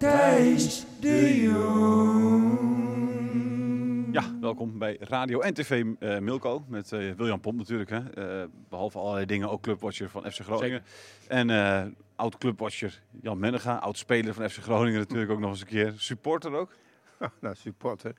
Thijs de Jong. Ja, welkom bij Radio en TV eh, Milko met eh, William Pomp natuurlijk. Hè. Eh, behalve allerlei dingen ook clubwatcher van FC Groningen. En eh, oud clubwatcher Jan Mennega, oud speler van FC Groningen natuurlijk ook nog eens een keer. Supporter ook. Nou, supporter.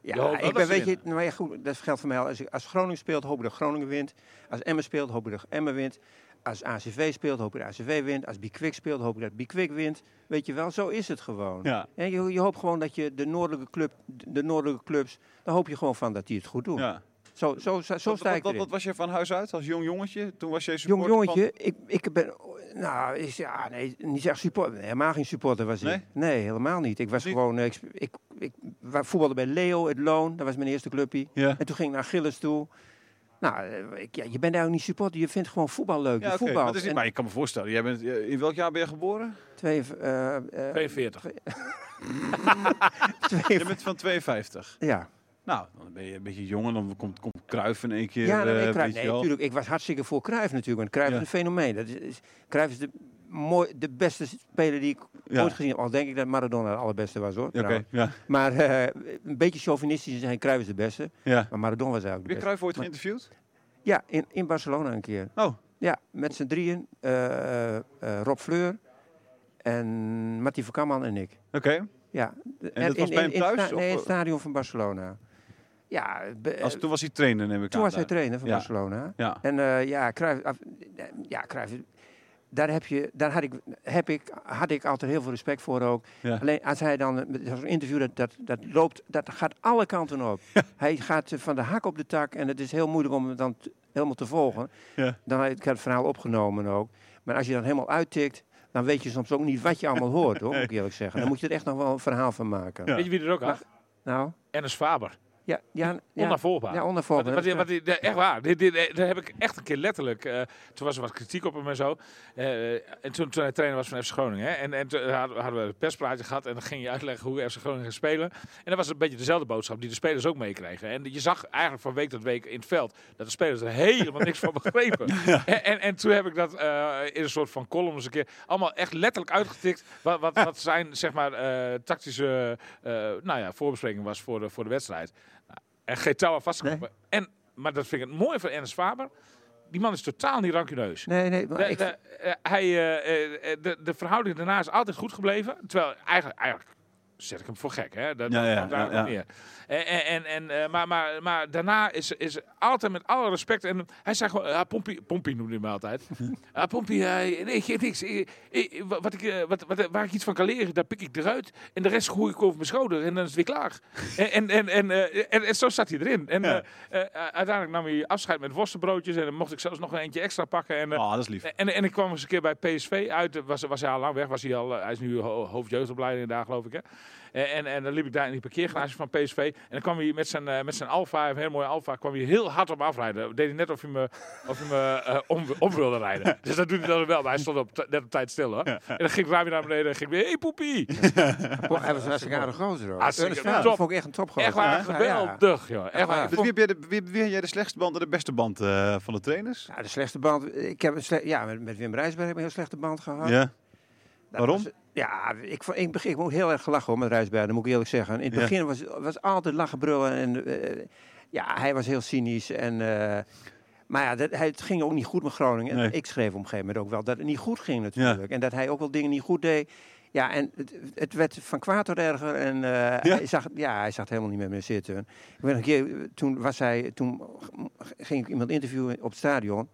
Ja, ik dat ben, weet je, nou ja, goed, dat geldt voor mij al. Als, ik, als Groningen speelt, hoop ik dat Groningen wint. Als Emmen speelt, hoop ik dat Emmen wint. Als ACV speelt, hoop ik dat ACV wint. Als Bikwik speelt, hoop ik dat Bikwik wint. Weet je wel, zo is het gewoon. Ja. En je, je hoopt gewoon dat je de noordelijke, club, de noordelijke clubs, daar hoop je gewoon van dat die het goed doen. Ja. Zo, zo, zo, zo wat, sta wat, ik wat, erin. wat was je van huis uit als jong jongetje? Toen was Jong supporter jongetje, ik, ik ben, nou, is, ja, nee, niet echt supporter. Helemaal geen supporter was Nee? ik. Nee, helemaal niet. Ik was Niet? gewoon, eh, ik, ik, ik, voetbalde bij Leo, het Loon, dat was mijn eerste clubje. Ja. En toen ging ik naar Gilles toe. Nou, eh, ik, ja, je bent eigenlijk niet supporter, je vindt gewoon voetbal leuk. Ja, je voetbalt. maar, is, En maar ik kan me voorstellen, jij bent, eh, in welk jaar ben je geboren? twee, eh, eh, 42. twee- Je bent van 52. ja. Nou, dan ben je een beetje jonger, dan komt, komt Cruijff in één keer. Ja, nee, eh, nee, Cruijff- je nee, natuurlijk. Ik was hartstikke voor Cruijff natuurlijk. Want Ja. is een fenomeen. Dat is, is, Cruijff is de, mooi, de beste speler die ik Ja. ooit gezien heb. Al denk ik dat Maradona de allerbeste was hoor. Ja, Oké, trouwens. ja. Maar eh, een beetje chauvinistisch zijn, Cruijff is de beste. ja. Maar Maradona was eigenlijk Heb de je beste. Cruijff ooit Maar- geïnterviewd? Ja, in, in Barcelona een keer. Oh, Ja, met z'n drieën. eh, eh, Rob Fleur en Mattie van Kamman en ik. oké. Ja. En dat was bij hem het thuis, nee, in het stadion van Barcelona. Ja, be- Als, toen was hij trainer, neem ik toen aan. was hij trainer van Ja. Barcelona. Ja. En eh, ja, Cruijff, af- ja, Cruijff, daar, heb je, daar had, ik, heb ik, had ik altijd heel veel respect voor ook. Ja. Alleen als hij dan, met zo'n interview, dat, dat, dat loopt, dat gaat alle kanten op. Hij gaat van de hak op de tak en het is heel moeilijk om het dan t- helemaal te volgen. Ja. Dan heb ik het verhaal opgenomen ook. Maar als je dan helemaal uittikt, dan weet je soms ook niet wat je allemaal hoort, hoor, moet ik eerlijk zeggen. Dan moet je er echt nog wel een verhaal van maken. Ja. Weet je wie er ook had? Nou, Ernest Faber. Ja, ja, ja, Onnavolgbaar. ja Wat, onnavolgbaar. wat, wat, wat- echt waar. Dit, dit, daar heb ik echt een keer letterlijk. eh, toen was er wat kritiek op hem en zo. Eh, en toen, toen hij trainer was van FC Groningen. Hè, en, en toen hadden we een perspraatje gehad. En dan ging je uitleggen hoe FC Groningen ging spelen. En dat was een beetje dezelfde boodschap die de spelers ook meekregen. En je zag eigenlijk van week tot week in het veld. dat de spelers er helemaal niks van begrepen. En, en, en toen heb ik dat eh, in een soort van column eens een keer. allemaal echt letterlijk uitgetikt. Wat, wat, wat zijn zeg maar eh, tactische eh, nou ja, voorbespreking was voor de, voor de wedstrijd. En geen touw aan vastgekomen. En, maar dat vind ik het mooie van Ernst Faber. Die man is totaal niet rancuneus. Nee, nee, maar De, ik, de, eh, hij, eh, eh, de, de verhouding daarna is altijd goed gebleven. Terwijl eigenlijk, eigenlijk zet ik hem voor gek. Hè? Dat, Ja, ja, daar ja, meer. En, en, en, eh, maar, maar, maar daarna is, is altijd met alle respect. En hij zei gewoon, ja, Pompie, Pompie noemde hij me altijd. ja, Pompie, eh, nee, geeft niks. Ik- ik- wat ik, eh, wat, wat, waar ik iets van kan leren, daar pik ik eruit. En de rest gooi ik over mijn schouder en dan is het weer klaar. en, en, en, en, eh, en, en zo zat hij erin. En Ja. uiteindelijk nam hij afscheid met worstenbroodjes. En dan mocht ik zelfs nog een eentje extra pakken. En, Oh, dat is lief. en, en ik kwam eens een keer bij PSV uit. Was, was hij al lang weg. Was hij, al, hij is nu ho hoofdjeugdopleiding daar, geloof ik. Hè? En, en, en dan liep ik daar in die parkeergarage van PSV. En dan kwam hij met zijn, eh, met zijn Alfa, een heel mooie Alfa, kwam hij heel hard op me afrijden. Deed hij net of hij me, of hij me eh, om, om wilde rijden. Dus dat doet hij dan wel. Maar hij stond op, net op tijd stil hoor. En dan ging ik weer naar beneden en ging ik weer, hey poepie. Poh, hij was een hartstikke aardig gozer hoor. Hartstikke top. vond ik echt een topgozer. Echt waar, Ja, ja. geweldig joh. Echt waar. Dus wie heb, jij de, wie, wie heb jij de slechtste band en de beste band eh, van de trainers? Ja, de slechte band. Ik heb een sle ja, met, met Wim Rijsberg heb ik een heel slechte band gehad. Ja. Dat Waarom? was- ja, ik, ik, begin, ik moet heel erg gelachen hoor, met Rijsberg, dat moet ik eerlijk zeggen. In het Ja. begin was was altijd lachen brullen en eh, ja, hij was heel cynisch en. eh, Maar ja, dat, hij, het ging ook niet goed met Groningen. En Nee. ik schreef op een gegeven moment ook wel dat het niet goed ging natuurlijk. En dat hij ook wel dingen niet goed deed. Ja, en het, het werd van kwaad tot erger. En eh, hij, zag, ja, hij zag helemaal niet meer meer zitten. Ik weet nog een keer, toen, was hij, toen ging ik iemand interviewen op het stadion.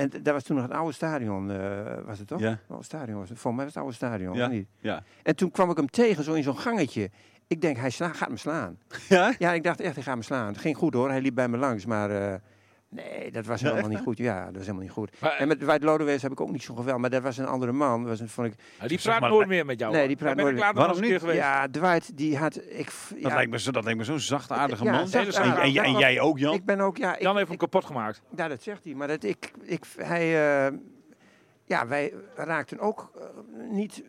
En d- dat was toen nog het oude stadion, eh, was het toch? Ja. Het oude stadion was het. Volgens mij was het oude stadion, Ja. niet? Ja. En toen kwam ik hem tegen, zo in zo'n gangetje. Ik denk, hij sla, gaat me slaan. Ja? Ja, ik dacht echt, hij gaat me slaan. Het ging goed hoor, hij liep bij me langs, maar eh, nee, dat was Ja, helemaal echt, niet goed. Ja, dat was helemaal niet goed. Maar, En met Dwight Lodewees heb ik ook niet zo geweld, maar dat was een andere man. Dat was een, vond ik, die praat maar, nooit meer met jou. Nee, die praat nooit ik meer. Waarom keer geweest. ja, Dwight, die had, ik, f- Dat, ja, lijkt me zo, dat lijkt me zo'n zachtaardige Ja, man. zacht- en, en, jij ook, Jan? ik ben ook, ja, ik, Jan heeft hem kapot gemaakt. ja, dat zegt hij, maar dat ik, ik, hij, eh, ja, wij raakten ook eh, niet,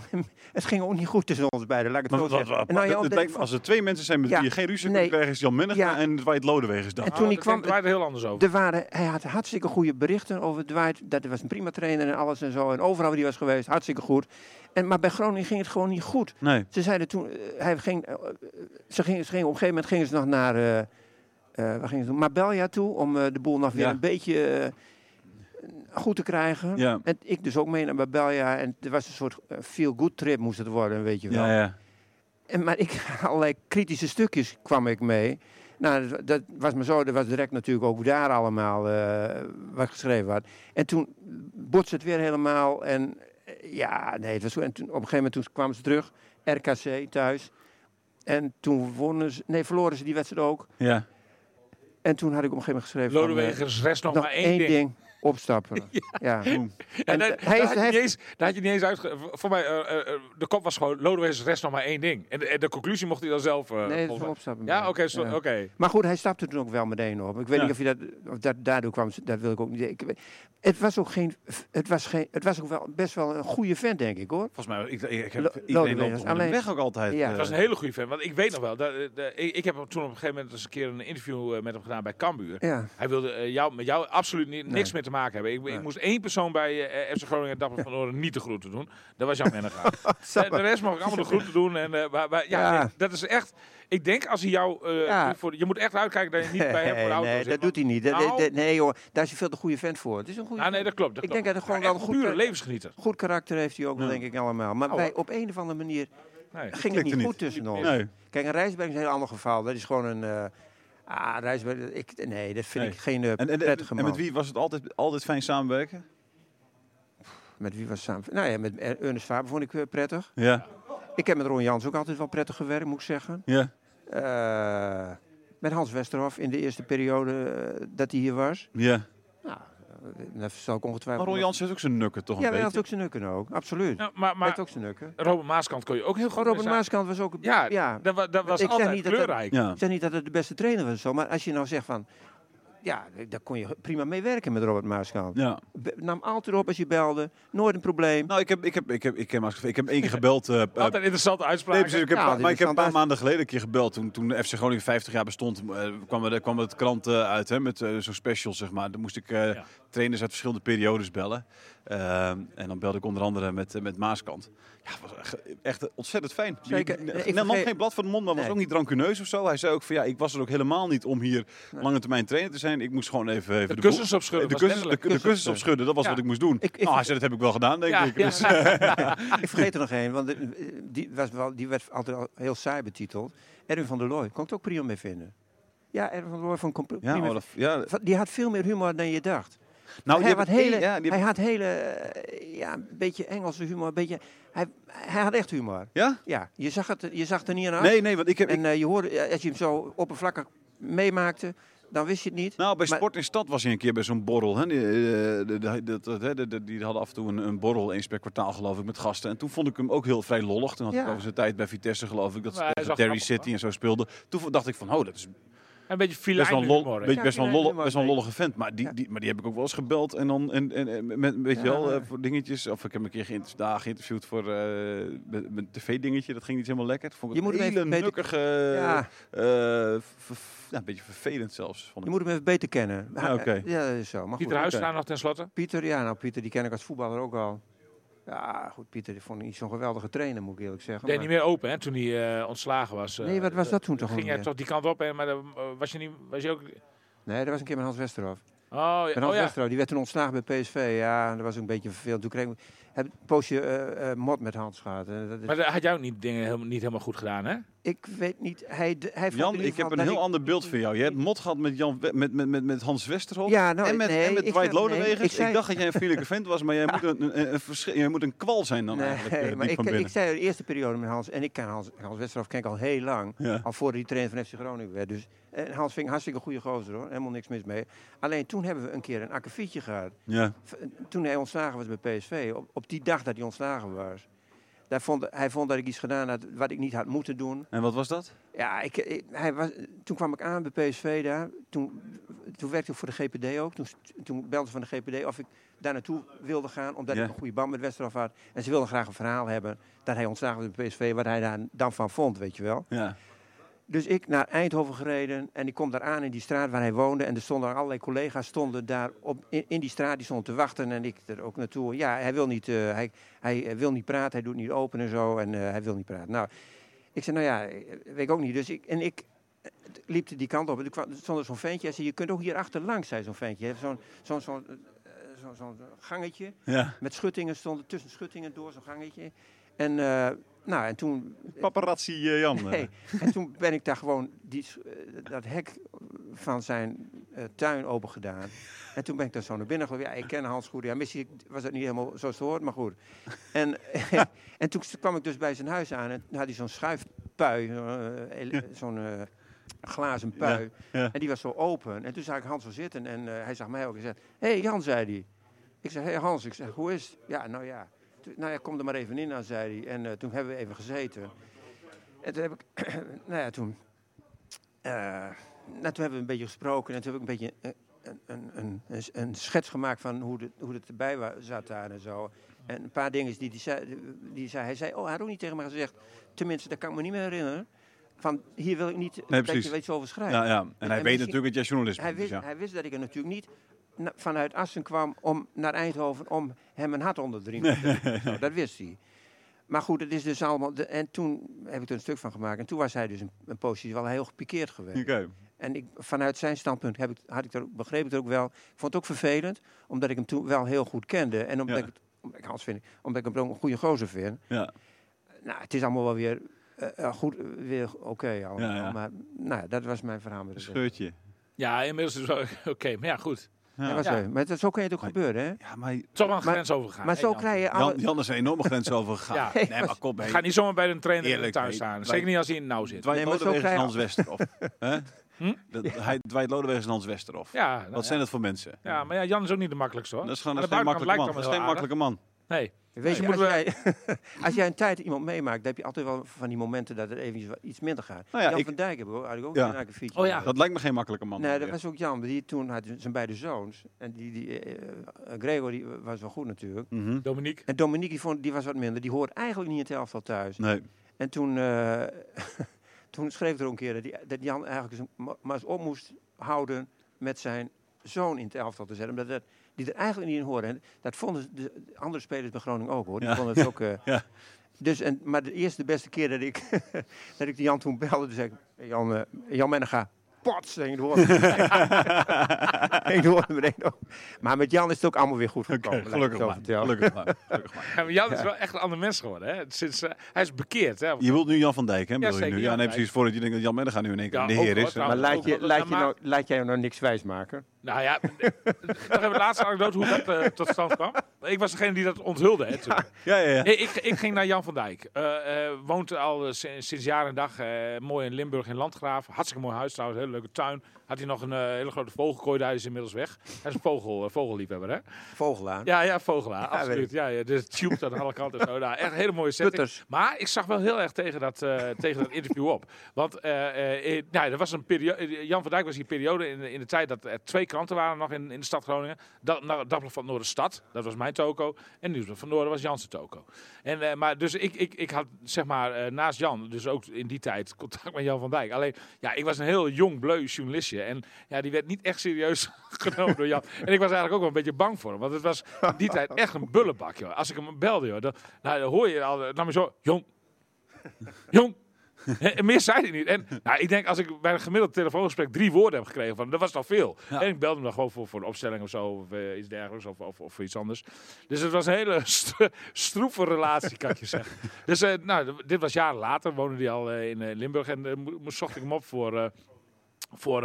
het ging ook niet goed tussen ons beiden, laat ik het Maar zo wat- zeggen. wat- En nou, het lijkt als er twee mensen zijn met Ja, wie je geen ruzie nee. kunt krijgen, is Jan Menniger Ja. en Dwight Lodeweg is dat. En toen hij kwam- Daar er heel anders over. Er waren, hij had hartstikke goede berichten over Dwight. Dat was een prima trainer en alles en zo. En overal waar hij was geweest, hartstikke goed. En, maar bij Groningen ging het gewoon niet goed. Nee. Ze zeiden toen, eh, hij ging, eh, ze gingen, ze gingen, op een gegeven moment gingen ze nog naar, eh eh, waar gingen ze toen? Marbella toe, om de boel nog weer Ja. een beetje goed te krijgen. Ja. En ik dus ook mee naar Marbella. En er was een soort eh, feel-good trip moest het worden, weet je wel. Ja, ja. En, maar ik, allerlei kritische stukjes kwam ik mee. Nou, dat, dat was maar zo. Er was direct natuurlijk ook daar allemaal eh, wat geschreven had. En toen botste het weer helemaal. En eh, ja, nee, het was zo. En toen, op een gegeven moment toen kwamen ze terug. RKC thuis. En toen wonnen ze, nee, verloren ze die wedstrijd ook. ja. En toen had ik op een gegeven moment geschreven. Lodewegers rest nog, nog maar één ding. Opstappen. ja. En En dat, hij daar, is- had je niet eens, daar had je niet eens uit. Voor mij, eh, eh, eh, de kop was gewoon: Lodewegers rest nog maar één ding. En de, en de conclusie mocht hij dan zelf. eh, Nee, dat opstappen. Ja, oké. Ja. oké. Maar goed, hij stapte toen ook wel meteen op. Ik weet Ja. niet of, je dat, of dat daardoor kwam, dat wil ik ook niet. Ik, weet- het was ook geen, het was geen, het was ook wel best wel een goede vent, denk ik hoor. Volgens mij, ik, ik, ik heb, iedereen alleen- weg ook altijd. Ja. eh, Het was een hele goede fan. Want ik weet nog wel, dat, eh, de- ik, ik heb hem toen op een gegeven moment eens een keer een interview eh, met hem gedaan bij Cambuur. Ja, Hij wilde eh, jou, met jou absoluut ni- niks Nee. meer te maken hebben. Ik, Nee. ik moest één persoon bij eh, FC Groningen Dapper van Oren niet de groeten doen. Dat was Jan Menega. de, de rest mocht ik allemaal de groeten doen. En, eh, maar, maar, ja, Ja. nee, dat is echt... Ik denk als hij jou... eh, Ja. voor, je moet echt uitkijken dat je niet bij hem voor de auto nee, zit. dat doet hij niet. Dat- Nou. nee joh, daar is hij veel te goede vent voor. Het is een goede Ah, nee, dat klopt. Dat Ik klopt. denk dat hij gewoon Ja, wel echt goed levensgenieter. Goed karakter heeft hij ook Ja. denk ik allemaal. Maar Oh, wij wel. op een of andere manier Nee. ging het niet goed tussen ons. Nee. Kijk, een Rijsberg is een heel ander geval. Dat is gewoon een... eh ah, Rijsberg, ik, nee, dat vind Nee. ik geen eh, En, en, en, prettige man. met wie was het altijd, altijd fijn samenwerken? Met wie was het samen? Nou ja, met Er- Ernest Faber vond ik eh, prettig. Ja. Ik heb met Ron Jans ook altijd wel prettig gewerkt, moet ik zeggen. Ja. Eh, met Hans Westerhof in de eerste periode dat hij hier was. ja. Nou, dat zal ik ongetwijfeld... Maar Ron Jans heeft ook zijn nukken toch een Ja, hij beetje. had ook zijn nukken ook, absoluut. Ja, maar Hij ook zijn nukken. Robert Maaskant kon je ook heel goed Robert Maaskant was ook... Ja, ja, dat, dat was Ik zeg altijd niet dat dat- kleurrijk. Ja. Ik zeg niet dat het de beste trainer was, zo, maar als je nou zegt van... Ja, daar kon je prima mee werken met Robert Maaskant. Ja. Nam altijd op als je belde, nooit een probleem. Nou, ik heb, ik heb, ik heb, ik heb, ik heb één keer gebeld. eh, eh, Altijd interessante Nee, uitspraken. precies. Ik heb, Ja, maar ik heb een paar maanden geleden een keer gebeld. Toen, toen FC Groningen 50 jaar bestond, eh, kwam, er, kwam het krant eh, uit hè, met eh, zo'n special, zeg maar. Dan moest ik eh, Ja. trainers uit verschillende periodes bellen. Ehm, en dan belde ik onder andere met, met Maaskant. Ja, was echt, echt ontzettend fijn. Zeker. Die, ik nam vergeet- geen blad van de mond, maar was Nee. ook niet drancuneus of zo. Hij zei ook van ja, ik was er ook helemaal niet om hier Nee. lange termijn trainer te zijn. Ik moest gewoon even, even De kussens opschudden. de kussens, de, kussens opschudden, dat was Ja. wat ik moest doen. Ik- ik- nou, hij zei, dat heb ik wel gedaan, denk Ja, ik. ja. Dus, Ik vergeet er nog één, want eh, die, was wel, die werd altijd al heel saai betiteld. Erwin van der Looy, kon ik het ook prima mee vinden. Ja, Erwin van der Looy comp- ja, prima. maar dat- ja, Die had veel meer humor dan je dacht. Nou, hij, die had hele, ja, die hij had hele, ja, een beetje Engelse humor. Een beetje, hij, hij had echt humor. ja? Ja, je zag, het, je zag er niet aan. Nee, nee, want ik heb, En eh, je hoorde, eh, als je hem zo oppervlakkig meemaakte, dan wist je het niet. Nou, bij Maar- Sport in Stad was hij een keer bij zo'n borrel. Hè. Die, eh, de- de- die hadden af en toe een, een borrel eens per kwartaal, geloof ik, met gasten. En toen vond ik hem ook heel vrij lollig. Toen had ik over zijn tijd bij Vitesse, geloof ik, dat ze Derry City en zo speelde. Toen dacht ik van, oh, dat is Een beetje best wel, lol, humor. beetje, best, wel humor, best wel een lollige vent. Maar die, Ja. die, maar die heb ik ook wel eens gebeld. En dan, en, en, en met, weet je Ja. wel, eh, voor dingetjes. Of ik heb hem een keer geïnter- daar geïnterviewd voor eh, met een tv-dingetje. Dat ging niet helemaal lekker. Dat vond ik Je een moet hem hele even beter- nukkige, Ja. eh, ja, een beetje vervelend zelfs. Vond Je ik. moet hem even beter kennen. Ja, oké. Ja, dat is zo. Maar Pieter. Huistra nog tenslotte. Pieter, ja, nou Pieter, die ken ik als voetballer ook al. Ja, goed, Pieter, die vond ik niet zo'n geweldige trainer, moet ik eerlijk zeggen. deed maar- niet meer open hè, toen hij eh, ontslagen was. eh. Nee, wat was dat toen toch Ging weer? toch die kant op, hè, maar dan, eh, was je niet... Was je ook, Nee, dat was een keer met Hans Westerhof. Oh, ja. Met Hans oh, ja. Die werd toen ontslagen bij PSV. Ja, dat was een beetje vervelend. Toen kreeg ik een poosje eh, eh, mot met Hans gehad. En dat is- Maar dat had jij ook niet dingen helemaal, niet helemaal goed gedaan, hè? Ik weet niet, hij, hij Jan, ik heb een heel ik- ander beeld van jou. Je hebt mot gehad met, Jan, met, met, met, met Hans Westerhof. Ja, nou, en met, nee, en met ik Dwight nee, ik dacht dat jij een vriendelijke vent was, maar jij moet een, een, jij moet een kwal zijn dan eigenlijk. eh, Nee, maar ik, van ik zei de eerste periode met Hans, en ik ken Hans, Hans Westerhof ken ik al heel lang. Ja. Al voordat hij trainer van FC Groningen werd. Dus, en Hans vind ik hartstikke goede gozer hoor, helemaal niks mis mee. Alleen toen hebben we een keer een akkefietje gehad. Ja. Toen hij ontslagen was bij PSV, op, op die dag dat hij ontslagen was. Daar vond, hij vond dat ik iets gedaan had wat ik niet had moeten doen. En wat was dat? Ja, ik, ik- hij was, toen kwam ik aan bij PSV daar. Toen, toen werkte ik voor de GPD ook. Toen, toen belde ze van de GPD of ik daar naartoe wilde gaan. Omdat Ja. ik een goede band met Westerhof had. En ze wilden graag een verhaal hebben dat hij ontslagen was bij PSV. Wat hij daar dan van vond, weet je wel. Ja. Dus ik naar Eindhoven gereden. En ik kom daar aan in die straat waar hij woonde. En er stonden allerlei collega's stonden daar op, in, in die straat. Die stonden te wachten. En ik er ook naartoe. Ja, hij wil niet, eh, hij, hij eh, wil niet praten. Hij doet niet open en zo. En eh, hij wil niet praten. Nou, ik zei, nou ja, weet ik ook niet. Dus ik, en ik liep die kant op. En toen er stond er zo'n ventje. Hij zei, je kunt ook hier achterlangs, zei zo'n ventje. Zo'n zo'n zo'n zo'n zo'n gangetje. ja. Met schuttingen stonden tussen schuttingen door, zo'n gangetje. En, nou, en toen Paparazzi eh, Jan. eh. Nee. En toen ben ik daar gewoon die, eh, dat hek van zijn tuin open gedaan. En toen ben ik daar zo naar binnen gelopen. Ja, ik ken Hans goed. Ja, misschien was dat niet helemaal zoals het hoort, maar goed. En, en toen kwam ik dus bij zijn huis aan. En had hij zo'n schuifpui, zo'n glazen pui. ja. En die was zo open. En toen zag ik Hans al zitten. En hij zag mij ook en zei, hé hey, Jan, zei hij. Ik zei, hé hey, Hans, ik zeg, hoe is het? Ja, nou ja. Nou ja, kom er maar even in aan, zei hij. En eh, toen hebben we even gezeten. En toen heb ik, nou ja, toen, eh, nou, toen hebben we een beetje gesproken. En toen heb ik een beetje eh, een, een, een, een, schets gemaakt van hoe, de, hoe het erbij zat daar en zo. En een paar dingen die, die, zei, die zei, hij zei, oh, hij had ook niet tegen mij gezegd. Tenminste, dat kan ik me niet meer herinneren. Van, hier wil ik niet dat precies. je iets over schrijft. Ja, ja. En hij En weet natuurlijk dat jij journalist Hij bent. dus wist, ja. hij wist dat ik er natuurlijk niet vanuit Assen kwam om naar Eindhoven om hem een hart onder de riem te. Zo, Dat wist hij. Maar goed, het is dus allemaal. De, en toen heb ik er een stuk van gemaakt. En toen was hij dus een, een positie wel heel gepikeerd geweest. Oké. En ik, vanuit zijn standpunt heb ik, had ik er, ook- begreep ik het ook wel. Vond het ook vervelend, omdat ik hem toen wel heel goed kende. En omdat Ja. ik het, omdat ik, Hans vind, ik- omdat ik hem ook een goede gozer vind. Ja. Nou, het is allemaal wel weer eh, eh, goed, eh, weer oké allemaal. Ja, ja. Maar nou, ja, dat was mijn verhaal met scheurtje. Ja, inmiddels is het wel oké. Maar ja, goed. Ja. was leuk. Maar dat, zo kan je het ook Maar- gebeuren, hè? Ja, maar Toch wel een Maar- grens overgaan. maar zo Jan? krijg je alle... Jan, Jan is een enorme grens over gegaan. Ja. Nee, maar kom, ga niet zomaar bij een trainer Eerlijk, nee, staan. Zeker niet als hij in het nauw zit. Dwight Nee, krijg je- Hans Westerhof. Hè? Hm? Dat, hij, Dwight Lodewegers en Hans Westerhof. Ja, nou Wat ja. zijn dat voor mensen? Ja, maar ja, Jan is ook niet de makkelijkste hoor. Dat is gewoon is geen makkelijke man. Dat is geen makkelijke man. Nee. Weet je, als, jij, als jij een tijd iemand meemaakt, dan heb je altijd wel van die momenten dat het even iets- minder gaat. Nou ja, Jan ik- van Dijk heb ik ook, had ik ook Ja. een fiets. Oh ja. Dat lijkt me geen makkelijke man. Nee, dat was ook Jan. Die toen had zijn beide zoons. En die, die, eh, eh, Gregor die was wel goed natuurlijk. Mhm. Dominique. En Dominique die, vond, die was wat minder. Die hoort eigenlijk niet in het elftal thuis. Nee. En toen, eh, toen schreef er ook een keer dat, die, dat Jan eigenlijk maar eens op moest houden met zijn zoon in het elftal te zetten. Omdat dat, die er eigenlijk niet in horen. En dat vonden de andere spelers bij Groningen ook hoor. Die Ja. vonden het ook... eh, Ja. Dus, en, maar de eerste de beste keer dat ik, dat ik die Jan toen belde, toen zei ik, "Hey, Jan, eh Jan Mennega, pots, horen. ging het horen meteen ook. Maar met Jan is het ook allemaal weer goed gekomen. ik gelukkig maar. Gelukkig maar. Gelukkig maar. Ja, maar Jan is wel echt een ander mens geworden. Hè? Sinds, eh, hij is bekeerd. Hè? Je wilt nu Jan van Dijk, hè? bedoel je zeker, nu? Ja, Jan nee, precies. Voordat je denkt dat Jan Mennega nu in één keer Ja, de heer is. Maar laat je, laat, je nou, laat jij nou niks wijs maken? Nou ja, nog even de laatste anekdote hoe dat eh, tot stand kwam. Ik was degene die dat onthulde. Hè, toen. Ja, ja, ja. Nee, ik, ik ging naar Jan van Dijk. Eh, eh, woont al eh, sinds, jaar en dag eh, mooi in Limburg in Landgraaf. Hartstikke mooi huis trouwens, hele leuke tuin. Had hij nog een eh, hele grote vogelkooi, daar is inmiddels weg. Hij is een vogel, eh, vogelliefhebber, hè? Vogelaar. Ja, ja, vogelaar, absoluut. Ja, ja, dus tube aan alle kanten en zo. Nou, echt een hele mooie setting. Putters. Maar ik zag wel heel erg tegen dat, eh, tegen dat interview op. Want eh, eh, eh, nou, er was een periode. Jan van Dijk was die periode in, de- in de tijd dat er twee kranten waren nog in, in de stad Groningen. Dat, nou, Dagblad van Noorderstad, dat was mijn toko. En Nieuwsblad van Noorden was Jansen toko. En, eh, maar dus ik, ik, ik had zeg maar eh, naast Jan, dus ook in die tijd, contact met Jan van Dijk. Alleen, ja, ik was een heel jong, bleu journalistje. En ja, die werd niet echt serieus genomen door Jan. En ik was eigenlijk ook wel een beetje bang voor hem. Want het was in die tijd echt een bullebak, joh. Als ik hem belde, joh, dan, nou, dan hoor je al, dan zo, jong, jong. En meer zei hij niet. En nou, ik denk als ik bij een gemiddeld telefoongesprek drie woorden heb gekregen, van, dat was al veel. Ja. En ik belde hem dan gewoon voor, voor een opstelling of zo, of eh, iets dergelijks, of, of, of voor iets anders. Dus het was een hele st stroeve relatie, kan ik je zeggen. Dus eh, nou, dit was jaren later, woonde hij al eh, in Limburg en mo- moest zocht ik hem op voor... voor,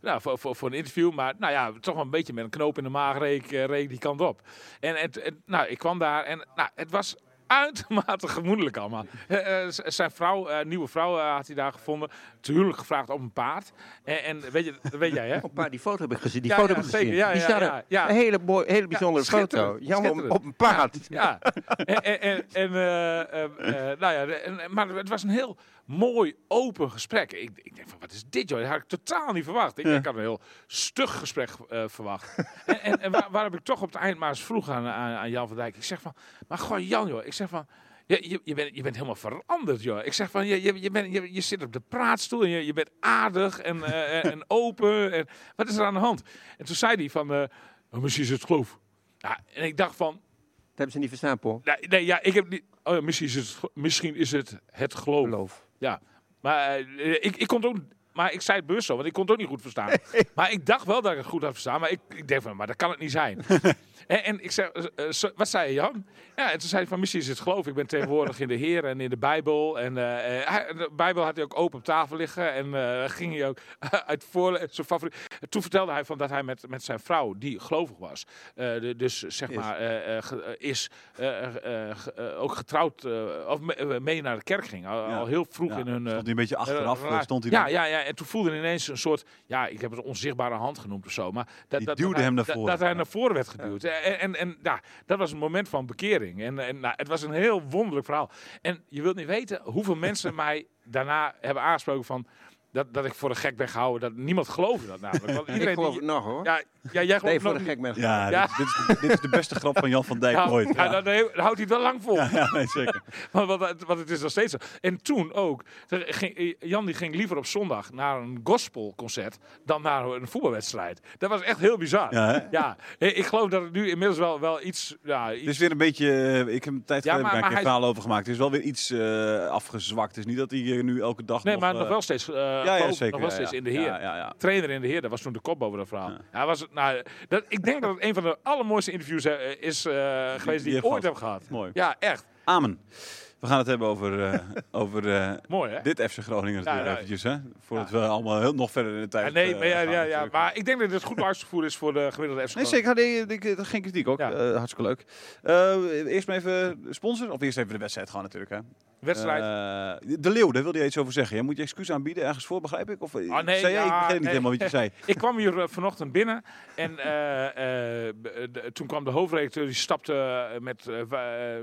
nou, voor, voor, voor een interview. Maar nou ja, toch wel een beetje met een knoop in de maag reek, reek die kant op. En het, het- nou, ik kwam daar en nou, het was uitermate gemoedelijk allemaal. Eh, eh, zijn vrouw, eh, nieuwe vrouw had hij daar gevonden. Te huwelijk gevraagd op een paard. En, en weet, je, weet jij hè? Een paar die foto heb ik gezien. Die Ja, foto ja, heb ik zeker. gezien. Ja, die ja, staat er- ja, ja. Een hele, mooi, hele bijzondere foto. Jan op, op een paard. Ja, en, en, en, nou ja, en, maar het was een heel mooi, open gesprek. Ik, ik denk van, wat is dit joh? Dat had ik totaal niet verwacht. Ik, ik had een heel stug gesprek eh, verwacht. en en, en waar, waar heb ik toch op het eind maar eens vroeg aan, aan, aan Jan van Dijk. Ik zeg van, maar gewoon Jan joh. Ik zeg van, je, je, je, bent, je bent helemaal veranderd, joh. Ik zeg van, je, je, je, bent, je, je zit op de praatstoel en je, je bent aardig en, eh, en- en open. En, wat is er aan de hand? En toen zei hij van, eh, oh, misschien is het geloof. Ja, en ik dacht van, Dat hebben ze niet verstaan, Paul. Nee, nee, ja, ik heb niet. Oh ja, misschien is het, misschien is het het geloof. Geloof. Ja, maar eh, ik, ik kon het ook. Maar ik zei het bewust zo, want ik kon het ook niet goed verstaan. maar ik dacht wel dat ik het goed had verstaan. Maar ik, ik denk van, maar dat kan het niet zijn. en, en ik zei, eh, wat zei je, Jan? Ja, en toen zei hij van, misschien is het geloof. Ik ben tegenwoordig in de Heer en in de Bijbel. En eh, eh, hij- de Bijbel had hij ook open op tafel liggen. En ging hij ook uit voor zijn favoriet. Toen vertelde hij van dat hij met, met zijn vrouw, die gelovig was, de- dus zeg maar is, ook getrouwd, of me- mee naar de kerk ging. Al, Ja. al heel vroeg Ja, in hun... stond hij een beetje achteraf, stond hij ja, dan. ja, ja, en toen voelde hij ineens een soort, ja, ik heb het onzichtbare hand genoemd of zo, maar dat, Die dat, duwde dat hem hij, naar dat- voren. Dat, hij naar voren werd geduwd. En, en, en ja, dat was een moment van bekering. En, en nou, het was een heel wonderlijk verhaal. En je wilt niet weten hoeveel mensen mij daarna hebben aangesproken van dat, dat ik voor een gek ben gehouden. Dat niemand geloofde dat namelijk. Want Ik iedereen geloof die, het nog, hoor. ja, ja, jij Nee, gelooft voor nog de gek ben Ja, Ja. Dit, dit, is de, dit is de beste grap van Jan van Dijk Ja, ooit. ja, Ja. dan, dan houdt hij het wel lang vol. Ja, nee, zeker. Want, want, het- want het is nog steeds zo. En toen ook. Ging, Jan die ging liever op zondag naar een gospelconcert dan naar een voetbalwedstrijd. Dat was echt heel bizar. Ja? Ja, eh, ik geloof dat het nu inmiddels wel, wel iets... Ja, iets Het is weer een beetje, eh, ik heb een tijd Ja, geleden maar- daar een keer een hij- verhaal over gemaakt. Het is wel weer iets eh, afgezwakt. Het is niet dat hij eh, nu elke dag nee, nog... maar eh, nog wel steeds, eh, ja, ja, geloof- zeker. nog wel ja, ja. in de Heer. Ja, ja, ja. Trainer in de Heer, dat was toen de kop boven dat verhaal. Ja. Ja. was, nou, dat, ik denk dat het een van de allermooiste interviews eh, is eh, geweest die, ik ooit heb gehad. Mooi. Ja, echt. Amen. We gaan het hebben over, eh, over eh, Mooi, hè? dit FC Groningen Ja, natuurlijk eventjes. Hè? Voordat we allemaal heel, nog verder in de tijd Ja, nee, eh, maar, ja, gaan ja, ja, maar ik denk dat dit goed luistervoer is voor de gemiddelde FC Nee, zeker. Nee, geen kritiek ook. Ja. Eh, hartstikke leuk. Eh, eerst maar even sponsor. Of eerst even de wedstrijd gewoon natuurlijk. Hè. Wedstrijd. Eh, de Leeuw, daar wilde je iets over zeggen. Jij moet je excuus aanbieden ergens voor, begrijp ik? Of, Ah, nee, zei ja, ik begreep niet nee. helemaal wat je zei. Ik kwam hier eh, vanochtend binnen en eh, de- toen kwam de hoofdredacteur, die stapte met,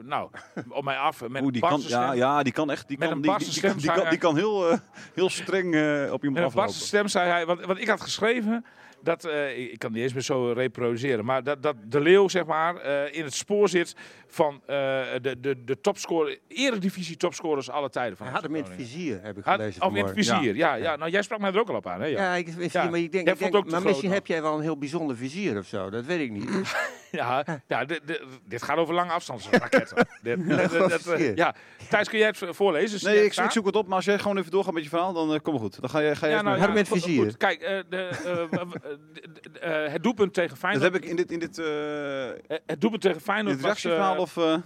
nou, op mij af met Oeh, die een kan, ja, ja, die kan echt. Die Met kan, een die, die, kan, die, kan, die kan heel, heel streng op je Met een aflopen. stem zei hij, want, want ik had geschreven dat, ik kan niet eens meer zo reproduceren, maar dat, dat de Leeuw zeg maar in het spoor zit van eh, de, de, de topscorer, eredivisie topscorers alle tijden. Van Hij had hem in het vizier, heb ik Had- gelezen Of in het vizier, ja. ja, Nou, jij sprak mij er ook al op aan, hè? Ja, Ja, ik, Ja. maar ik denk, ik denk maar misschien heb jij wel een heel bijzonder vizier of zo. Dat weet ik niet. ja, ja dit, gaat over lange afstandsraketten. eh, ja, Thijs, kun jij het voorlezen? Nee, ik, zoek het op, maar als jij gewoon even doorgaat met je verhaal, dan uh, kom maar goed. Dan ga je, ga je Ja, even nou, mee. Had hem in het goed, vizier. Kijk, eh, eh, eh, het doelpunt tegen Dat Feyenoord. heb ik in dit, in dit, eh eh, Het doelpunt tegen Feyenoord was, eh, of... eh,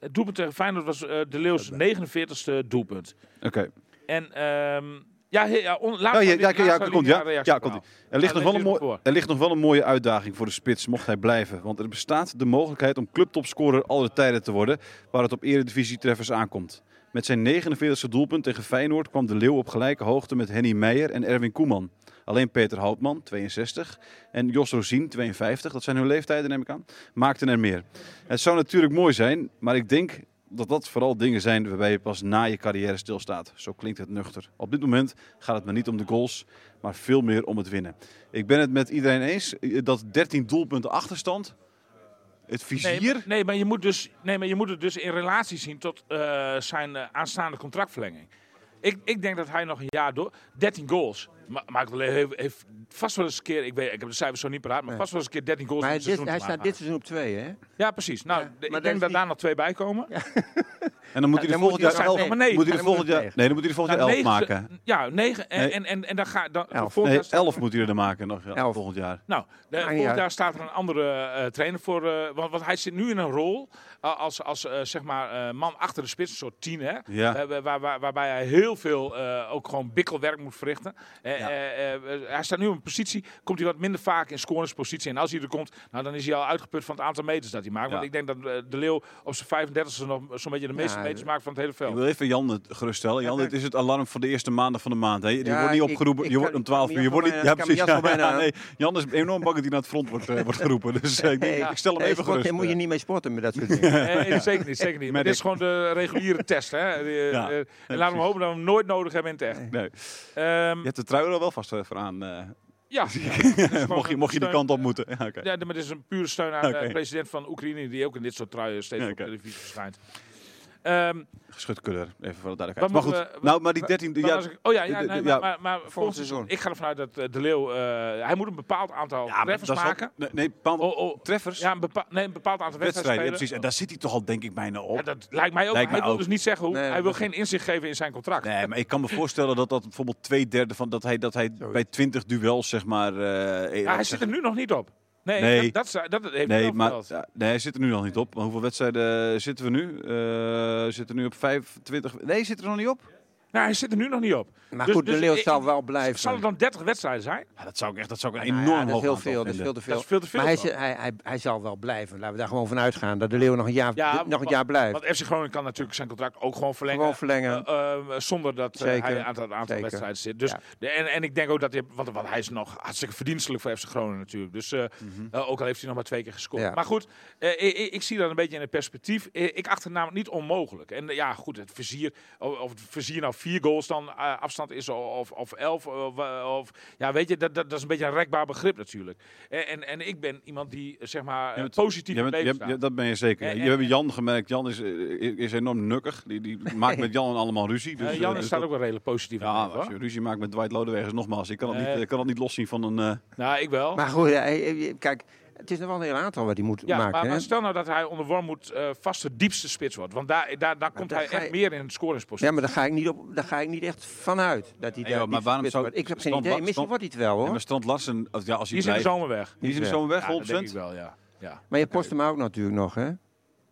het doelpunt tegen Feyenoord was eh, de Leeuws 49ste doelpunt. Oké. En ehm ja, he- ja, on, laat Ja, ja, ja, ja, komt ja. komt. Er ligt, nog wel een het mooi, voor. er ligt nog wel een mooie uitdaging voor de spits, mocht hij blijven. Want er bestaat de mogelijkheid om clubtopscorer alle tijden te worden, waar het op eredivisie-treffers aankomt. Met zijn 49e doelpunt tegen Feyenoord kwam de Leeuw op gelijke hoogte met Henny Meijer en Erwin Koeman. Alleen Peter Houtman, 62, en Jos Rosien, 52, dat zijn hun leeftijden neem ik aan, maakten er meer. Het zou natuurlijk mooi zijn, maar ik denk dat dat vooral dingen zijn waarbij je pas na je carrière stilstaat. Zo klinkt het nuchter. Op dit moment gaat het me niet om de goals, maar veel meer om het winnen. Ik ben het met iedereen eens dat 13 doelpunten achterstand, het Nee, vizier... maar- nee, maar je moet, dus, nee, maar je moet het dus in relatie zien tot eh, zijn eh, aanstaande contractverlenging. Ik, ik denk dat hij nog een jaar door. 13 goals. Ma Michael de Leeuw heeft, heeft vast wel eens een keer, ik, weet, ik heb de cijfers zo niet paraat, maar vast wel eens een keer 13 goals Maar in hij, het dit, seizoen hij te staat maken. dit seizoen op twee, hè? Ja, precies. Nou, Ja, maar ik denk dat niet- daar nog twee bij komen. En dan moet hij dan er moet volgend hij jaar er elf. zijn- maar nee, Moet hij dan volgend moet hij jaar? Nee, dan moet hij er volgend jaar Nou, elf negen- maken. Ja, negen. En, Nee. en, en, en dan ga dan, Elf. Nee, elf moet hij er maken nog ja, Elf. volgend jaar. Nou, de, niet volgend jaar staat er een andere eh, trainer voor. eh, want, want hij zit nu in een rol eh, als, als zeg maar, eh, man achter de spits, een soort tien. Hè? Ja. Waar, waar, waarbij hij heel veel eh, ook gewoon bikkelwerk moet verrichten. Eh, Ja. eh, eh, hij staat nu op een positie, komt hij wat minder vaak in scoringspositie. En als hij er komt, nou, dan is hij al uitgeput van het aantal meters dat hij maakt. Want ik denk dat de Leeuw op zijn 35e nog zo'n beetje de meeste Ja, meters maakt van het hele Ik veld. wil even Jan het geruststellen. Jan, Ja, dit is het alarm van de eerste maandag van de maand. Hè? Je Ja, wordt niet ik- opgeroepen. ik je wordt om ik 12 kan uur. Je wordt niet. Ja, ik precies. nee. Jan is enorm bang dat hij naar het front wordt, wordt geroepen. Dus ik, ik stel hem even gerust. Daar moet je niet mee sporten met dat soort dingen. Nee, zeker niet. Zeker niet. Maar dit is gewoon de reguliere test. Hè? Die, Ja, en laten we hopen dat we hem nooit nodig hebben in het echt. Nee. Ehm, Je hebt de trui al wel vast voor aan. eh, ja, mocht, je, mocht je die kant op moeten. Ja, oké. Ja, maar dit is een pure steun aan de president van Oekraïne, die ook in dit soort truien steeds op televisie verschijnt. Ehm, Geschutkuller, even voor de duidelijkheid. Maar goed, we- nou, maar die 13... dan Ja, ik- oh ja, ja, de- de- nee, ja. maar, seizoen. Ik ga ervan uit dat eh, De Leeuw, eh, hij moet een bepaald aantal ja, treffers maken. Nee, nee bepaald- Oh, oh, treffers, ja, een, nee, een bepaald aantal wedstrijden precies. En daar zit hij toch al denk ik bijna op. Ja, dat lijkt mij ook. Lijkt hij mij wil ook. dus niet zeggen hoe. Nee, hij wil geen inzicht geven in zijn contract. Nee, maar ik kan me voorstellen dat dat bijvoorbeeld twee derde van dat hij, dat hij bij 20 duels zeg maar. eh, Ja, hij zit er nu nog niet op. Nee, Nee. Dat, dat, dat, heeft hij Nee, maar ja, nee, hij zit er nu nog niet op. Maar hoeveel wedstrijden zitten we nu? Eh zitten we nu op 25? Nee, zit er nog niet op? Nou, hij zit er nu nog niet op. Maar Dus- goed, de dus Leeuw zal wel blijven. Zal het dan 30 wedstrijden zijn? Ja, dat zou ik echt, dat zou ik een Nou ja, enorm dat is hoog heel aantal veel, dat is vinden. veel te veel. Dat is veel te veel. Maar hij, hij, hij, hij zal wel blijven. Laten we daar gewoon van uitgaan. Dat de Leeuw nog een jaar, Ja, nog een jaar blijft. Want FC Groningen kan natuurlijk zijn contract ook gewoon verlengen. Gewoon verlengen. Eh, eh, zonder dat eh, Zeker. hij aan het aantal Zeker. wedstrijden zit. Dus, Ja. de- en, en ik denk ook dat hij, want, want hij is nog hartstikke verdienstelijk voor FC Groningen natuurlijk. Dus eh, eh, ook al heeft hij nog maar twee keer gescoord. Ja. Maar goed, eh, ik, ik- ik zie dat een beetje in het perspectief. Ik acht het namelijk niet onmogelijk. En ja, goed, het vizier, of, of het vizier nou vier goals dan eh, afstand is of, of elf. Of, eh, of, ja, weet je, dat, dat, dat is een beetje een rekbaar begrip natuurlijk. En, en, en ik ben iemand die, eh, zeg maar, eh, bent- positief in ja, ja, dat ben je zeker. En- je hebt Jan gemerkt. Jan is, eh, is enorm nukkig. Die, die maakt met Jan allemaal ruzie. Dus, Eh, Jan eh, dus staat dat- ook wel redelijk positief Ja, als je ruzie maakt met Dwight Lodewegers, nogmaals, ik kan dat, niet, ik kan dat niet loszien van een... eh, Nou, ik wel. Maar goed, kijk, het is nog wel een heel aantal wat hij moet Ja, maken. maar, maar stel nou dat hij onder Wormoed eh vast de diepste spits wordt. Want daar, daar, daar komt hij echt je- meer in de scoringspositie. Ja, maar daar ga ik niet, op, daar ga ik niet echt vanuit. Dat hij Nee, daar joh, maar waarom zou- wordt. Ik heb geen idee. Misschien wordt hij het wel ja, hoor. maar Strand Larsen, of ja, als hij Die is in de zomer weg. Die is in de Ja. zomer weg, Ja, dat denk ik 100%? wel, ja. ja. Maar je Postema ook natuurlijk nog, hè?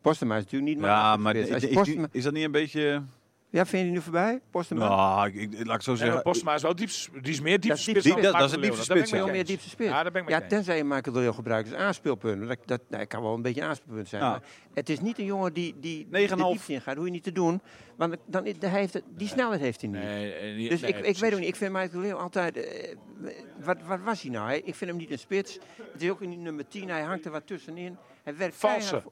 Postema is natuurlijk niet Ja, maar maar is, is, Postema- is dat niet een beetje... Ja, vind je die nu voorbij? Postema? Nou, ik, ik- laat ik zo Nee, zeggen... maar Postma is wel diep, die is meer diepste Dat is spits diep- dat- dat is een diepste Daar ben ik spits, je meer diepste spits. Ja, daar ben ik Ja, tenzij je Michael de Leeuw gebruikt als aanspeelpunt. Dat, dat, nou, kan wel een beetje een aanspeelpunt zijn. Ja. Maar het is niet een jongen die, die 9,5. de diepte in gaat. Hoef je niet te doen. Want dan, dan heeft het, die snelheid heeft hij niet. Nee, eh, niet- Dus nee, ik, ik weet ook niet. Ik vind Michael de Leeuw altijd... eh, wat, wat was hij nou? Hij- Ik vind hem niet een spits. Het is ook niet nummer 10. Hij hangt er wat tussenin. Hij werkt Valse.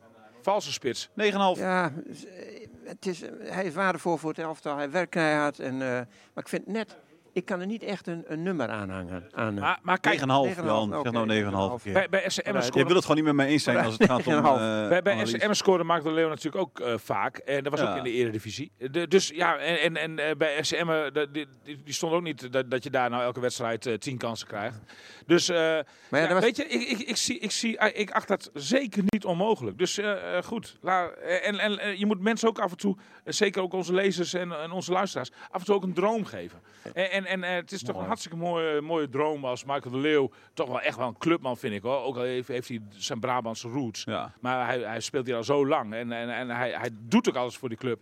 Valse spits. 9,5. Ja, dus, eh, het is, hij is waardevol voor het elftal. Hij werkt keihard. En, eh, maar ik vind net... Ik kan er niet echt een, een nummer aan hangen. Aan, eh, Maar, maar kijk, 9,5, 9,5, Jan. Zeg nou 9,5 9,5. keer. bij, bij SCM Vooruit. Je scoren wil het gewoon niet met mij eens zijn als het gaat om... 9,5. eh, Bij, bij. SCM scoorde Mark de Leeuw natuurlijk ook eh, vaak. En dat was Ja. ook in de eredivisie. De, dus ja, en, en, en eh, bij SCM, de- die, stond ook niet dat, dat je daar nou elke wedstrijd eh, tien kansen krijgt. Dus eh, Maar ja, ja, dat was- weet je, ik, ik, ik, zie, ik, zie, ik acht dat zeker niet onmogelijk. Dus goed, la, en, en je moet mensen ook af en toe, zeker ook onze lezers en, en onze luisteraars, af en toe ook een droom geven. En, en, en eh, het is toch een hartstikke mooie, mooie droom als Michael de Leeuw, toch wel echt wel een clubman vind ik hoor. Ook al heeft, heeft hij zijn Brabantse roots. Ja. Maar hij, hij speelt hier al zo lang en, en, en hij, hij doet ook alles voor die club.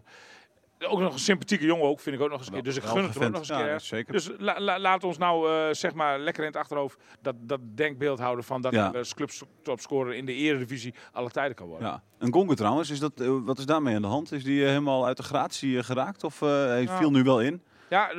Ook nog een sympathieke jongen ook, vind ik ook nog eens een keer. Dus ik gun het hem ook nog eens een keer. zeker. Dus la, la- laat ons nou eh, zeg maar lekker in het achterhoofd dat, dat denkbeeld houden van dat Ja. hij als clubtopscorer in de eredivisie alle tijden kan worden. Ja. Een Gongo trouwens, is dat, eh, wat is daarmee aan de hand? Is die helemaal uit de gratie geraakt? Of hij Ja. viel nu wel in? Ja,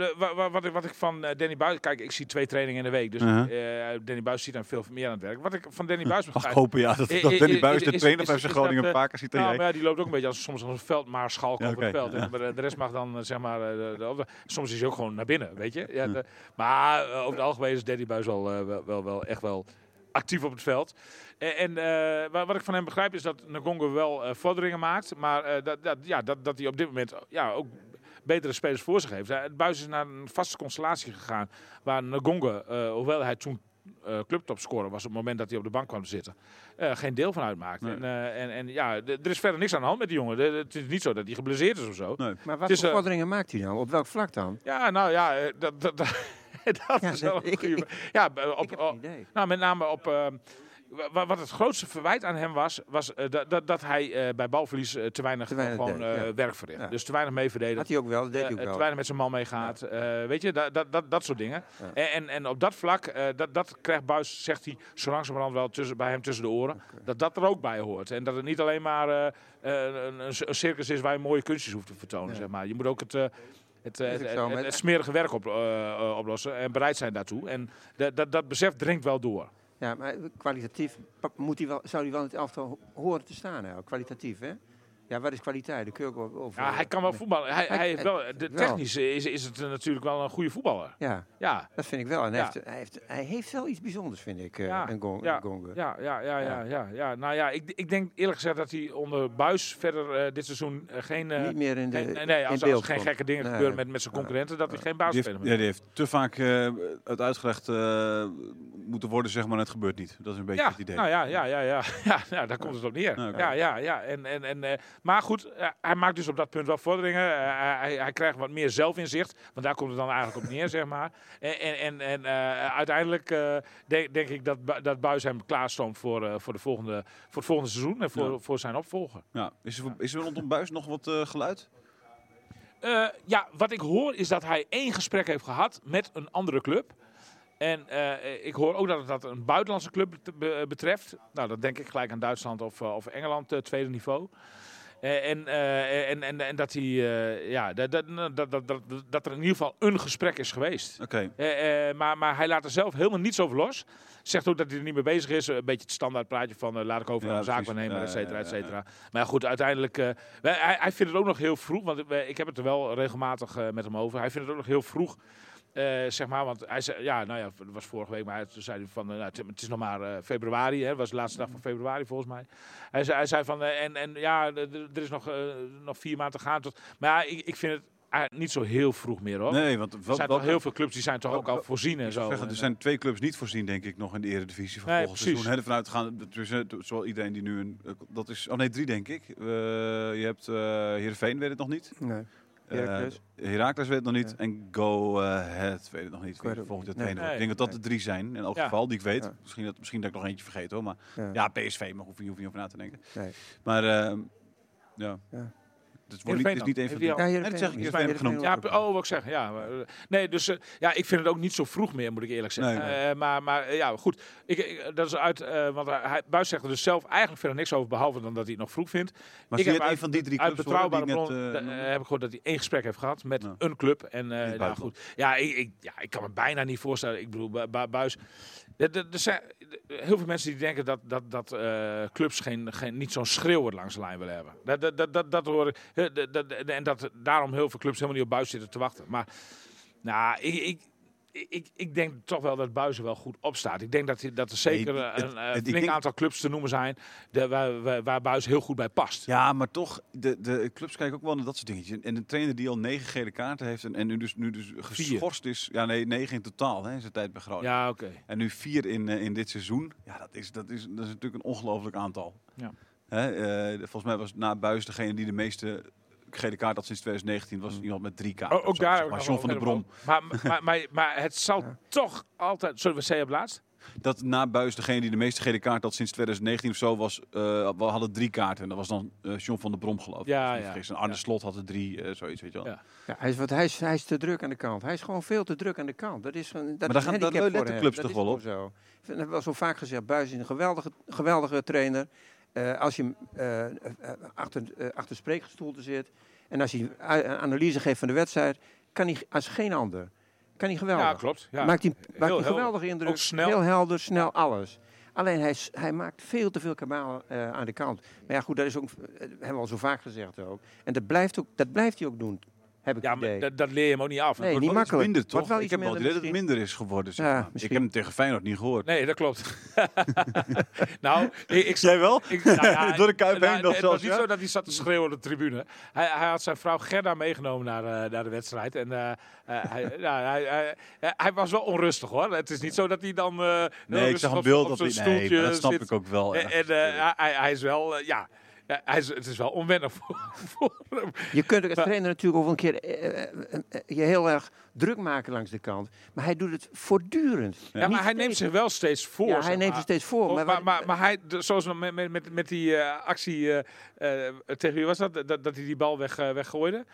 wat, ik, wat ik van eh, Danny Buis... Kijk, ik zie twee trainingen in de week. Dus Uh-huh. eh, Danny Buis ziet dan veel meer aan het werk. Wat ik van Danny Buis Mag begrijp... hopen ja, dat, Danny i- Buis, de is- trainer is- van is FC Groningen, eh, vaker ziet dan Nou, maar ja, die loopt ook een beetje als soms als een veldmaarschalk Ja, over het veld. ja. En de, rest mag dan zeg maar... de, de- soms is hij ook gewoon naar binnen, weet je. Ja, de- maar over het algemeen is Danny Buis wel, wel, wel, wel echt wel actief op het veld. En, en wa- wat ik van hem begrijp is dat Ngongo wel vorderingen maakt. Maar dat, dat, ja, dat, dat hij op dit moment ja, ook betere spelers voor zich heeft. Hij- Buis is naar een vaste constellatie gegaan. Waar Ngonga, eh, hoewel hij toen eh clubtopscorer was op het moment dat hij op de bank kwam te zitten, eh, geen deel van uitmaakte. Nee. En, eh, en, en ja, er is verder niks aan de hand met die jongen. Het is niet zo dat hij geblesseerd is of zo. Nee. Maar wat Het voor vorderingen maakt hij dan? Op welk vlak dan? Ja, nou ja, dat, dat, dat, dat Ja, is wel dat- een ik- goede... ik- ja, op, ik heb op- geen idee. nou, met name op. eh, wa- wat het grootste verwijt aan hem was, was eh, dat, dat, dat hij eh, bij balverlies eh, te weinig, Te weinig gewoon, deed, ja. werk verricht. Ja. Dus te weinig mee verdedigd. Had hij ook wel, dat deed hij ook te wel. weinig met zijn man meegaat. weet je, dat, dat, dat, dat soort dingen. En, en, en op dat vlak, dat, dat krijgt Buis, zegt hij, zo langzamerhand wel tussen, bij hem tussen de oren. Dat dat er ook bij hoort. En dat het niet alleen maar een, een, circus is waar je mooie kunstjes hoeft te vertonen. Zeg maar. Je moet ook het, het, het, smerige werk op, oplossen en bereid zijn daartoe. En dat, dat, dat besef dringt wel door. Ja, maar kwalitatief moet hij wel, zou hij wel in het elftal ho- horen te staan. Hè? Kwalitatief, hè? Ja, wat is kwaliteit? Daar kun je ook over... over- Ja, hij kan wel voetballen. Hij, Hij- hij heeft wel, de wel. technisch is, is het natuurlijk wel een goede voetballer. Ja, Ja, dat vind ik wel. En hij, Ja. heeft, hij, heeft, hij heeft wel iets bijzonders, vind ik, eh Ja, een gong, ja, een ja, ja, ja, ja, ja, ja. Nou ja, ik, ik denk eerlijk gezegd dat hij onder Buis verder eh, dit seizoen eh, geen... eh, Niet meer in de geen- nee, in als, beeld als er geen komt. gekke dingen Nee. gebeuren met, met zijn concurrenten, dat hij geen Die heeft, ja, die heeft te vaak eh, het uitgelegd eh, moeten worden, zeg maar, het gebeurt niet. Dat is een beetje Ja, het idee. nou ja, ja, ja, ja. ja, ja daar komt het op neer. Ja. Ja, ja, ja. En, en, en, eh, maar goed, eh, hij maakt dus op dat punt wel vorderingen. Eh, hij, hij krijgt wat meer zelfinzicht, want daar komt het dan eigenlijk op neer, zeg maar. En, en, en, eh, uiteindelijk denk, denk ik dat, dat Buis hem klaarstoomt voor, voor, de volgende, voor het volgende seizoen en voor, Ja. voor zijn opvolger. Ja. Is, er, is er rondom Buis nog wat geluid? Ja, wat ik hoor is dat hij één gesprek heeft gehad met een andere club. En ik hoor ook dat het dat een buitenlandse club bet- be- betreft. Nou, dan denk ik gelijk aan Duitsland of, of Engeland, tweede niveau. Eh, en, eh, en, en, en dat, hij, eh, ja, dat, dat, dat, dat, dat, dat er in ieder geval een gesprek is geweest. Oké. Maar, maar hij laat er zelf helemaal niets over los. Zegt ook dat hij er niet mee bezig is. Een beetje het standaard praatje van laat ik over Ja, de zaak nemen, et cetera, et cetera. Maar goed, uiteindelijk... hij, hij vindt het ook nog heel vroeg, want ik heb het er wel regelmatig met hem over. Hij vindt het ook nog heel vroeg, zeg maar. Want hij zei, ja, nou ja, het was vorige week, maar hij toen zei hij van, eh, nou, het, het is nog maar eh, februari, hè. Het was de laatste dag van februari volgens mij. Hij zei, hij zei van, eh, en, en ja, er is nog, eh, nog vier maanden te gaan. Tot, maar ja, ik, ik vind het eh, niet zo heel vroeg meer, hoor. Nee, want Er zijn toch heel veel clubs die zijn toch wel- ook al voorzien en zo. zeggen, er zijn twee clubs niet voorzien, denk ik, nog in de eredivisie van Nee, volgend precies. seizoen. Hè, dus, eh, zowel iedereen die nu een... eh, Dat is, oh nee, drie denk ik. Eh, je hebt eh Heerenveen, weet het nog niet. Nee. Eh, Heracles. Heracles weet het nog niet. Ja. En Go Ahead weet het nog niet. Volgend jaar. Nee. Ik denk dat dat de drie zijn, in elk Ja. geval, die ik weet. Ja. Misschien, dat, misschien dat ik nog eentje vergeet hoor, maar Ja. ja, PSV, maar hoef je, hoef je niet over na te denken. Nee. Maar ehm, ja. Het wordt niet, het is niet een van al- die... Ja, Nee, dat zeg ik, Heerenveen. Heerenveen genoemd. Ja, oh, wat ik zeg. Ja, eh, nee, dus eh, ja, ik vind het ook niet zo vroeg meer, moet ik eerlijk zeggen. Nee, nee. Eh, maar, maar ja, goed. Ik, ik- dat is uit, eh, want hij, Buis zegt er dus zelf eigenlijk verder niks over, behalve dan dat hij het nog vroeg vindt. Maar ik heb het uit- een van die drie Uit clubs horen betrouwbare die bron heb ik gehoord dat hij één gesprek heeft gehad met een club. En eh, nou, goed. Ja ik, ik, ja, ik kan me bijna niet voorstellen. Ik bedoel, Bu- Bu- Buis. Er, zijn heel veel mensen die denken dat, dat, dat eh, clubs geen, geen, niet zo'n schreeuwer langs de lijn willen hebben. Dat, dat, dat, dat, dat hoor ik. En dat daarom heel veel clubs helemaal niet op Buis zitten te wachten. Maar nou, ik, ik, ik, ik denk toch wel dat Buis er wel goed op staat. Ik denk dat, dat er zeker Nee, het- een flink aantal clubs te noemen zijn de, waar, waar, waar Buis heel goed bij past. Ja, maar toch, de, de clubs kijken ook wel naar dat soort dingetjes. En een trainer die al negen gele kaarten heeft en, en nu dus, nu dus geschorst is. Ja, nee, negen in totaal hè, in zijn tijd bij Groningen. Ja, oké. En nu vier in, eh, in dit seizoen. Ja, dat is, dat is, dat is natuurlijk een ongelooflijk aantal. Ja. Hè, eh, volgens mij was na Buis degene die de meeste gele kaart had sinds 2019. was iemand met drie kaarten. Oh, ook daar zeg heb ik maar John van wel der Brom. Maar, maar, maar, maar het zal toch altijd... Zullen we zeggen op laatst? Dat na Buis degene die de meeste gele kaart had sinds 2019 of zo was. eh, we hadden drie kaarten. En dat was dan eh John van der Brom geloof ik. Ja. En Arne Ja. Slot had er drie, eh, zoiets weet je wel. Ja. Ja, hij, is, wat, hij, is, hij is te druk aan de kant. Hij is gewoon veel te druk aan de kant. Dat is, een- dat daar gaan- daar letten voor hem. clubs Dat toch is wel gewoon Zo. Ik heb wel zo vaak gezegd, Buis is een geweldige, geweldige trainer. Eh, als je eh, eh, achter, eh, achter spreekgestoelte zit en als hij een analyse geeft van de wedstrijd, kan hij als geen ander. Kan hij geweldig. Ja, klopt. Ja. Maakt hij, maakt Heel een geweldige indruk. Ook snel. Heel helder, snel, alles. Alleen hij, hij maakt veel te veel kabaal eh, aan de kant. Maar ja, goed, dat is ook, hebben we al zo vaak gezegd ook. En dat blijft, ook, dat blijft hij ook doen. Heb ik Ja, maar dat, dat leer je hem ook niet af. Nee, Het niet makkelijk. minder, toch? wel ik heb wel het idee dat het minder is geworden. Zeg Ja, maar. Ik heb hem tegen Feyenoord niet gehoord. Nee, dat klopt. nou, ik, ik Jij wel? Ik, nou ja, Door de Kuip nou, heen nog Het was niet ja? zo dat hij zat te schreeuwen op de tribune. Hij, hij had zijn vrouw Gerda meegenomen naar, eh, naar de wedstrijd. En eh, eh, hij, nou, hij, hij, hij- hij was wel onrustig hoor. Het is niet zo dat hij dan eh Nee, ik zag een beeld op op zijn. Nee, stoeltje dat snap ik ook wel. En, eh, hij, hij is wel, ja... ja, hij is, het is wel onwennig voor, voor hem. Je kunt ook als Maar- trainer natuurlijk ook een keer eh, eh, eh, je heel erg druk maken langs de kant. Maar hij doet het voortdurend. Ja, maar hij neemt zich wel steeds voor. Ja, hij neemt het steeds voor. Maar, maar, maar, maar hij, de- zoals met, met, met, die actie eh, eh, tegen wie was dat? dat? Dat hij die bal weg, weggooide?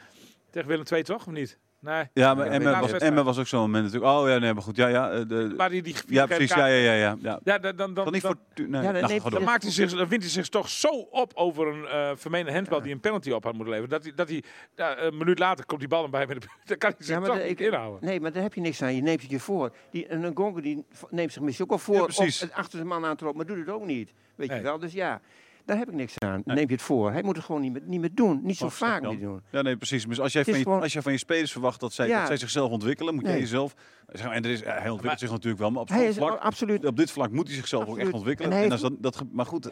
Tegen Willem II toch, of niet? Nee. Ja, maar Emma was. Emma was ook zo'n moment natuurlijk. Oh ja, nee, maar goed. Ja, ja. eh, De, Waar hij die ja, precies. Ja, ja, ja. ja, ja. Ja, dan, dan, dan, Dan niet dan, voor... Nee, Ja, dan nou, dan maakt hij zich, dan wint hij zich toch zo op over een eh vermeende handbal die een penalty op had moeten leveren. Dat hij, dat hij ja, een minuut later komt die bal erbij met de Dan kan hij zich Ja, maar toch de- niet ik- inhouden. Nee, maar daar heb je niks aan. Je neemt het je voor. Die, en een gonker die neemt zich misschien ook wel voor Ja, om precies. het achter de man aan te lopen, maar doet het ook niet. Weet Nee. je wel? Dus ja, daar heb ik niks aan. Neem je het voor. Hij moet het gewoon niet meer, niet meer doen. Niet zo zeg vaak meer doen. Ja, nee, precies. Dus als jij, van je, gewoon- als jij van je spelers verwacht dat zij, Ja. dat zij zichzelf ontwikkelen, moet jij Nee. jezelf... En er is, hij ontwikkelt Maar- zich natuurlijk wel, maar op, Hij is vlak, absoluut. op dit vlak moet hij zichzelf ook echt ontwikkelen. En En, hij als dat, dat, maar goed,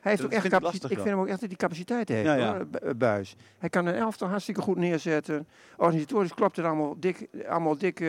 Hij heeft ook echt capaciteit. Ik vind hem ook echt dat hij capaciteit heeft. Ja, ja. Hoor, Bu- eh, Buis. Hij kan een elftal hartstikke goed neerzetten. Organisatorisch klopt het allemaal dik, allemaal dik eh,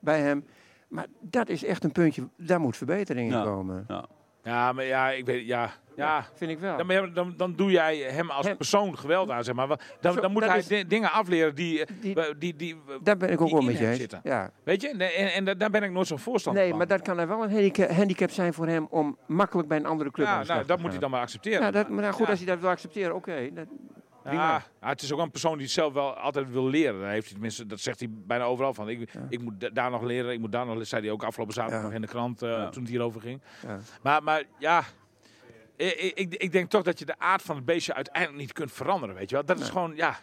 bij hem. Maar dat is echt een puntje. Daar moet verbetering in Ja. komen. Ja, maar ja, ik weet, ja, ja. Vind ik wel. Dan, dan, dan doe jij hem als Hem- persoon geweld aan, zeg maar. Dan, dan moet hij is- dingen afleren die, eh, Die- die, Daar ben ik ook wel met je eens. Ja. weet je, en, en, en da- daar ben ik nooit zo'n voorstander Nee, van. maar dat kan er wel een handicap, handicap zijn voor hem om makkelijk bij een andere club ja, nou, te dat moet hij dan maar accepteren. Ja, dat, maar nou, goed, Ja. als hij dat wil accepteren, oké. Ja, ja, het is ook een persoon die zelf wel altijd wil leren. Dat, heeft hij tenminste, dat zegt hij bijna overal van. Ik, ik moet da- daar nog leren, ik moet daar nog leren. Zei hij ook afgelopen zaterdag nog in de krant eh, toen het hierover ging. Ja. Maar, maar ja, ik, ik, ik denk toch dat je de aard van het beestje uiteindelijk niet kunt veranderen. Weet je wel? Dat is gewoon, ja,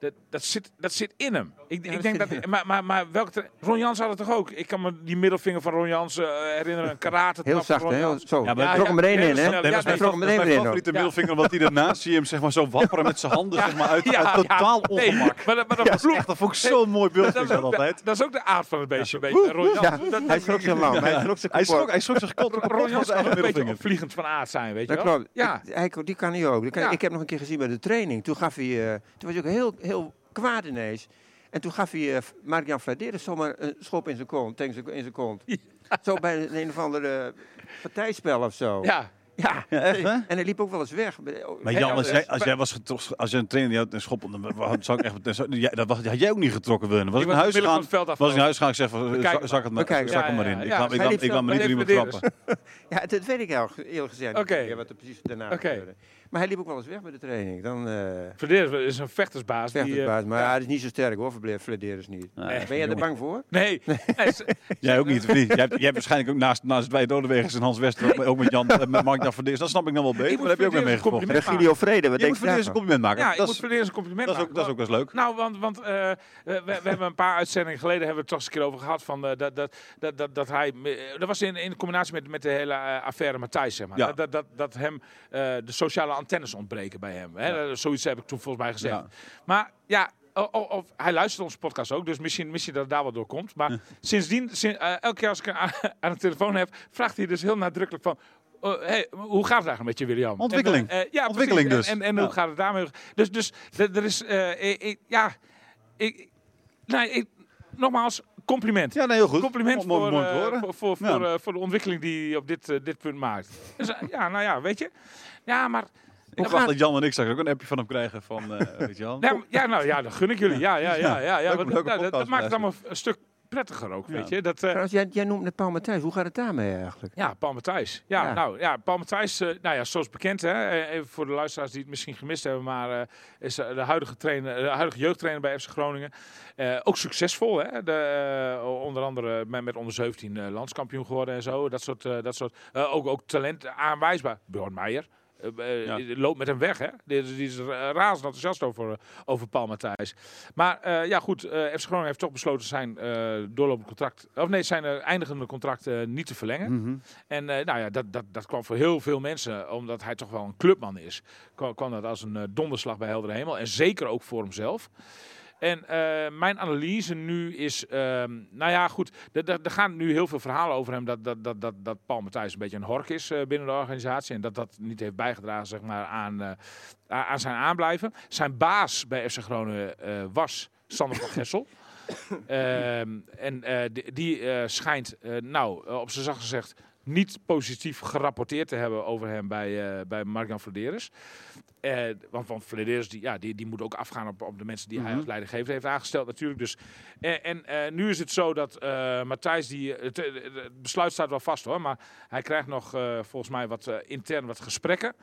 dat, dat, zit, dat zit in hem. Ik, Ja, ik dat denk dat, maar, maar, maar welke Ron Jans had het toch ook? Ik kan me die middelvinger van Ron Jans eh, herinneren. Een karate Heel zacht, hè? Heel, zo. Ja, maar- Hij trok hem er één heel in, hè? Ja, dat is mijn, trok hem dat er is mijn in, favoriete Ja. middelvinger, omdat hij daarnaast zie je hem zeg maar, zo wapperen met zijn handen zeg maar, uit, Ja, uit ja. totaal Nee, ongemak. maar, dat- maar dat Ja, dat, is echt, dat vond ik zo'n mooi beeld. dat, is ik dat de, altijd. dat is ook de aard van het beestje. Ron Jans, Ja, dat- hij schrok zich lang. Hij schrok zich kapot Ron Jans eigen een beetje middelvinger. opvliegend van aard zijn, weet je Dat wel? klopt. Ja. Ik, hij, die kan hij ook. Ja. Ik heb nog een keer gezien bij de training. Toen, gaf hij, eh, toen was hij ook heel, heel kwaad ineens. En toen gaf hij uh, Mark-Jan Vladeris zomaar een schop in zijn kont. In zijn kont. Zo bij een, een of andere partijspel of zo. Ja, Ja. Ja, echt, hè? En hij liep ook wel eens weg. Maar Ja, Jan, als ja, jij, als jij was getrokken, als je een trainer die had een schop, dan zou ik echt, dan zou- ja, dat was- had jij ook niet getrokken willen. Was ik naar huis het af. was ik naar huis gegaan, ik zeg zak- het maar, We kijken. zak Ja, hem maar in. Ik laat ik me niet Even trappen. Ja, dat weet ik heel, heel gezegd. Oké. meer Wat er precies daarna Oké. gebeurde. Maar hij liep ook wel eens weg bij de training. Dan uh, is een vechtersbaas. Die, eh, vechtersbaas. Maar ja, dat is niet zo sterk hoor, Vladeris niet. Nee. Ben jij er bang voor? nee, Jij ook niet, niet? Jij hebt, jij hebt waarschijnlijk ook naast, naast Dwight Dodewegers en Hans Wester, ook- met Jan, eh, met Mark Jan Verdeers. Dat snap ik dan wel beter, maar daar heb je ook mee moet. Verdeers een Regilio Vrede, wat Je denk moet je voor deze een compliment maken. ja, ik dat, moet een compliment dat, is ook, maken. dat is ook best leuk. Nou, want, want eh, we, we hebben een paar uitzendingen geleden hebben we het toch eens een keer over gehad van eh, dat, dat, dat, dat, dat hij, dat was in, in combinatie met, met de hele affaire Matthijs, zeg maar. Ja. Dat, dat, dat, dat hem eh, de sociale antennes ontbreken bij hem. Hè? Eh, Zoiets heb ik toen volgens mij gezegd. Ja. Maar ja, o- o- of, hij luistert onze podcast ook, dus misschien, misschien dat het daar wat door komt. Maar sindsdien, sin- eh, elke keer als ik hem aan, aan de telefoon heb, vraagt hij dus heel nadrukkelijk van... oh, hey, hoe gaat het eigenlijk met je, William? Ontwikkeling. En, eh, eh, ja, Ontwikkeling precies. dus. En, en, hoe gaat het daarmee? Dus, dus er is, eh, ik- ja, ik, nee, ik, nogmaals, compliment. Ja, nee, heel goed. Compliment voor, om eh, voor, voor, Ja. voor, eh, voor de ontwikkeling die hij op dit, eh, dit punt maakt. Dus, eh, ja, nou ja, weet je. Ja, maar... Ik wacht dat Jan en ik straks ook een appje van hem krijgen van, eh, weet je wel. Ja, nou ja, dat gun ik jullie. Ja, ja, ja. ja, ja, Leuk- want, leuke nou, dat, maakt het allemaal een stuk prettiger ook, weet je. Dat, eh, Trouwens, jij, jij noemt net Paul Matthijs. Hoe gaat het daarmee eigenlijk? ja, Paul Matthijs. Ja, Ja. nou ja, Paul Matthijs, eh, nou ja, zoals bekend, hè, even voor de luisteraars die het misschien gemist hebben, maar eh, is de huidige, trainer, de huidige jeugdtrainer bij FC Groningen. Eh, ook succesvol, hè. De, onder andere met, met onder 17 eh, landskampioen geworden en zo. Dat soort, dat soort eh, ook, ook talent aanwijsbaar. Bjorn Meijer. Ja. loopt met hem weg, hè? Die, die is razend enthousiast over, over Paul Matthijs. Maar eh, ja, goed, eh FC Groningen heeft toch besloten zijn doorlopend contract, of nee, zijn eindigende contract niet te verlengen. Mhm. En nou ja, dat, dat, dat kwam voor heel veel mensen, omdat hij toch wel een clubman is, kwam, kwam dat als een donderslag bij heldere hemel. En zeker ook voor hemzelf. En eh, mijn analyse nu is, ehm, nou ja, goed, er- gaan nu heel veel verhalen over hem dat, dat, dat, dat, dat Paul Matthijs een beetje een hork is eh, binnen de organisatie. En dat dat niet heeft bijgedragen zeg maar, aan, eh, aan zijn aanblijven. Zijn baas bij FC Groningen was Sander van Gessel. Ehm, en die, die schijnt, nou, op zijn zacht gezegd, niet positief gerapporteerd te hebben over hem bij, eh bij Mark-Jan Vladeris. Eh, want want Vladeris die, ja, die, die moet ook afgaan op, op de mensen die hij als leidinggever heeft aangesteld natuurlijk. Dus, en eh, nu is het zo dat Matthijs, die, het, het besluit staat wel vast hoor, maar hij krijgt nog volgens mij wat intern wat gesprekken.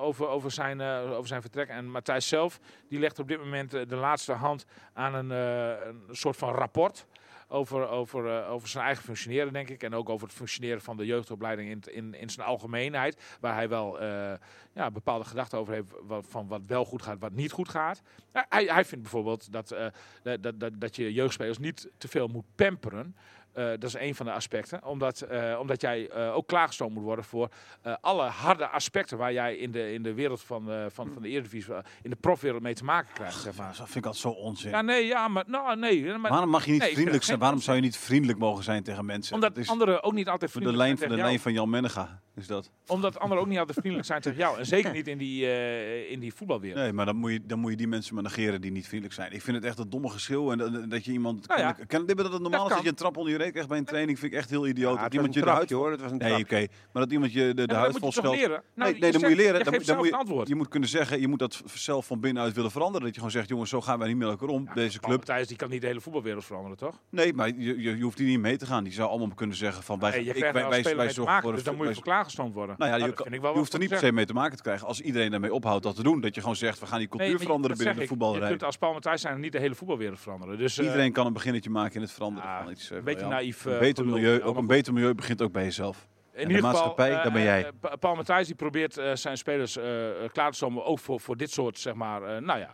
over, over, zijn, over zijn vertrek. En Matthijs zelf, die legt op dit moment de laatste hand aan een, een soort van rapport. Over, over, eh, over zijn eigen functioneren, denk ik. En ook over het functioneren van de jeugdopleiding in, in, in zijn algemeenheid. Waar hij wel eh, ja, bepaalde gedachten over heeft van wat wel goed gaat, wat niet goed gaat. Hij, hij vindt bijvoorbeeld dat, eh, dat, dat, dat, dat je jeugdspelers niet te veel moet pamperen. Eh, dat is een van de aspecten. Omdat, eh, omdat jij eh, ook klaargestoomd moet worden voor alle harde aspecten waar jij in de, in de wereld van, van, van de Eredivisie, in de profwereld mee te maken krijgt. Zeg maar. Dat vind ik altijd zo onzin. Ja, nee, ja, maar, nou, nee. Maar, Waarom mag je niet Nee, vriendelijk zijn? Waarom zou je niet vriendelijk mogen zijn tegen mensen? omdat anderen ook niet altijd voor de vriendelijk lijn van zijn de lijn van Jan Mennega is dat. Omdat anderen ook niet altijd vriendelijk zijn tegen jou. En zeker niet in die, eh, in die voetbalwereld. Nee, maar dan moet, je, dan moet je die mensen maar negeren die niet vriendelijk zijn. Ik vind het echt een domme geschil. En dat, dat je iemand... Nou ja. kan, kan, dat het normaal is kan. dat je een trap onder je reet krijgt bij een training, vind ik echt heel idioot. Ja, dat het was iemand een je de huid... trapje, hoor. Het was een Nee, oké. Maar dat iemand je de, de Ja, huid dat vol leren? Nou, nee, nee, dan zegt- moet je leren. Je Dan, moet je, antwoord. je moet kunnen zeggen, je moet dat zelf van binnenuit willen veranderen. Dat je gewoon zegt, jongens, zo gaan wij niet met elkaar om, deze club. Matthijs, die kan niet de hele voetbalwereld veranderen, toch? Nee, maar je, je, je hoeft hier niet mee te gaan. Die zou allemaal kunnen zeggen van, wij, ik, wij, wij, zorgen maken, voor dus een- dan moet je wij- worden. Nou ja, Nou, je, dat kan- vind ik wel je hoeft er niet per se mee te maken te krijgen. Als iedereen daarmee ophoudt dat te doen. Dat je gewoon zegt, we gaan die cultuur Nee, veranderen binnen de ik. voetballerij. Je kunt als Paul Matthijs zijn niet de hele voetbalwereld veranderen. Dus, eh, Iedereen kan een beginnetje maken in het veranderen ja, van iets. eh, een beetje naïef. Een eh, beter milieu, ook een beter milieu begint ook bij jezelf. In de ieder geval, maatschappij, eh, ben jij. eh, Pa- Paul Matthijs die probeert eh, zijn spelers klaar te stomen, ook voor, voor dit soort, zeg maar, nou ja,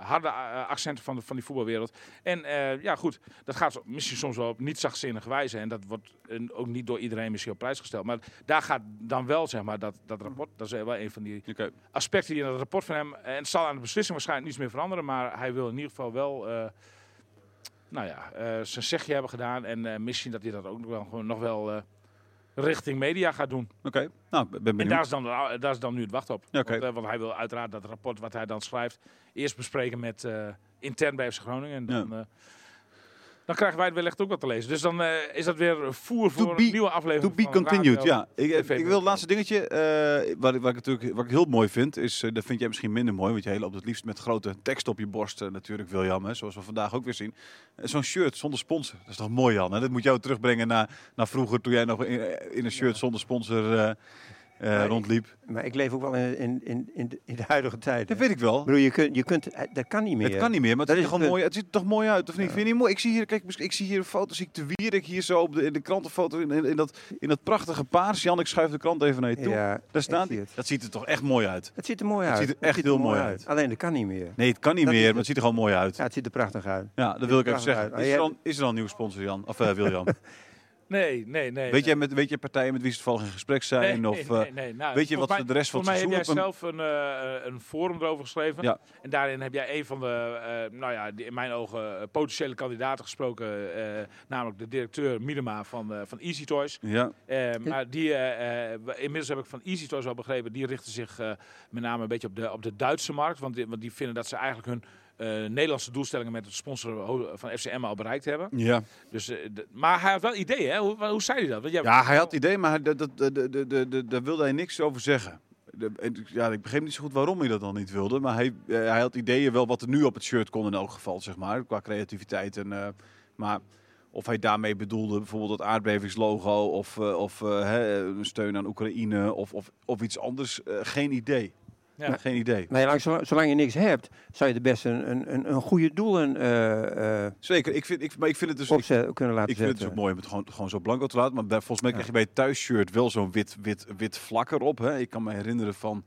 harde accenten van, de, van die voetbalwereld. En ja, goed, dat gaat misschien soms wel op niet zachtzinnige wijze. En dat wordt ook niet door iedereen misschien op prijs gesteld. Maar daar gaat dan wel, zeg maar, dat, dat rapport, dat is wel een van die aspecten die in het rapport van hem, en het zal aan de beslissing waarschijnlijk niets meer veranderen, maar hij wil in ieder geval wel, nou ja, zijn zegje hebben gedaan. En misschien dat hij dat ook nog wel, gewoon nog wel richting media gaat doen. Oké, nou, ben En benieuwd. daar is, dan, daar is dan nu het wacht op. Ja, oké. want, eh, want hij wil uiteraard dat rapport wat hij dan schrijft eerst bespreken met eh, intern bij FC Groningen. En dan, eh, dan krijgen wij het wellicht ook wat te lezen. Dus dan eh, is dat weer voer voor be- een nieuwe aflevering. To be continued, Radio ja. Ik, ik wil het laatste dingetje, eh, wat, ik- wat, ik natuurlijk, wat ik heel mooi vind, is, eh, dat vind jij misschien minder mooi, want je loopt het liefst met grote tekst op je borst natuurlijk, William, hè, zoals we vandaag ook weer zien. Zo'n shirt zonder sponsor, dat is toch mooi Jan? Hè? Dat moet jou terugbrengen naar, naar vroeger, toen jij nog in, in een shirt zonder sponsor eh, Maar ik- rondliep. Maar ik leef ook wel in, in, in, in, de, in de huidige tijd. Dat hè. weet ik wel. Ik bedoel, je kunt, je kunt, eh, dat kan niet meer. Het kan niet meer, maar het Dat ziet, is er gewoon het mooi, het ziet er toch mooi uit, of niet? Vind je niet mooi? Ik zie hier, kijk, ik zie hier een foto, zie ik te Wierik hier zo op de, in de krantenfoto, in, in, in dat, in dat prachtige paars. Jan, ik schuif de krant even naar je toe. Ja, Daar staat zie hij. het. Dat ziet er toch echt mooi uit. Het ziet er mooi Het uit. ziet er echt heel mooi uit. Alleen dat kan niet meer. Nee, het kan niet Dat meer, het. maar het ziet er gewoon mooi uit. Ja, het ziet er prachtig uit. Ja, dat wil ik even zeggen. uit. Is er, dan, is er dan een nieuwe sponsor, Jan? Of eh, William? Nee, nee, nee. weet, jij met, weet jij partijen met wie ze toevallig in gesprek zijn? Nee, of, nee, eh, nee. Nou, weet je wat de rest van het Volgens mij heb seizoen jij zelf een, eh, een forum erover geschreven. Ja. En daarin heb jij een van de, eh, nou ja, die in mijn ogen potentiële kandidaten gesproken. namelijk de directeur Miedema van, van Easy Toys. Ja, maar die, inmiddels heb ik van Easy Toys wel begrepen, die richten zich met name een beetje op de, op de Duitse markt. Want die, want die vinden dat ze eigenlijk hun Nederlandse doelstellingen met het sponsoren van FCM al bereikt hebben. ja. Dus, eh, maar hij had wel ideeën, hè? Hoe, hoe zei hij dat? Want jij- ja, hij had het idee, maar dat, daar wilde hij niks over zeggen. Ja, ik begreep niet zo goed waarom hij dat dan niet wilde. Maar hij, eh, hij had ideeën wel wat er nu op het shirt kon in elk geval, zeg maar. Qua creativiteit. En, eh, maar of hij daarmee bedoelde bijvoorbeeld het aardbevingslogo of, eh, of eh, hè, steun aan Oekraïne of, of, of iets anders. eh, geen idee. Ja. Geen idee. Nee, lang, zolang, zolang je niks hebt, zou je er best een, een, een, een goede doelen eh, eh, Zeker, ik vind, ik, maar ik vind het dus... ik- opzet, kunnen laten Ik vind het dus ook mooi om het gewoon, gewoon zo blanco te laten. Maar bij, volgens mij krijg je bij het thuisshirt wel zo'n wit, wit, wit vlak erop. Hè. Ik kan me herinneren van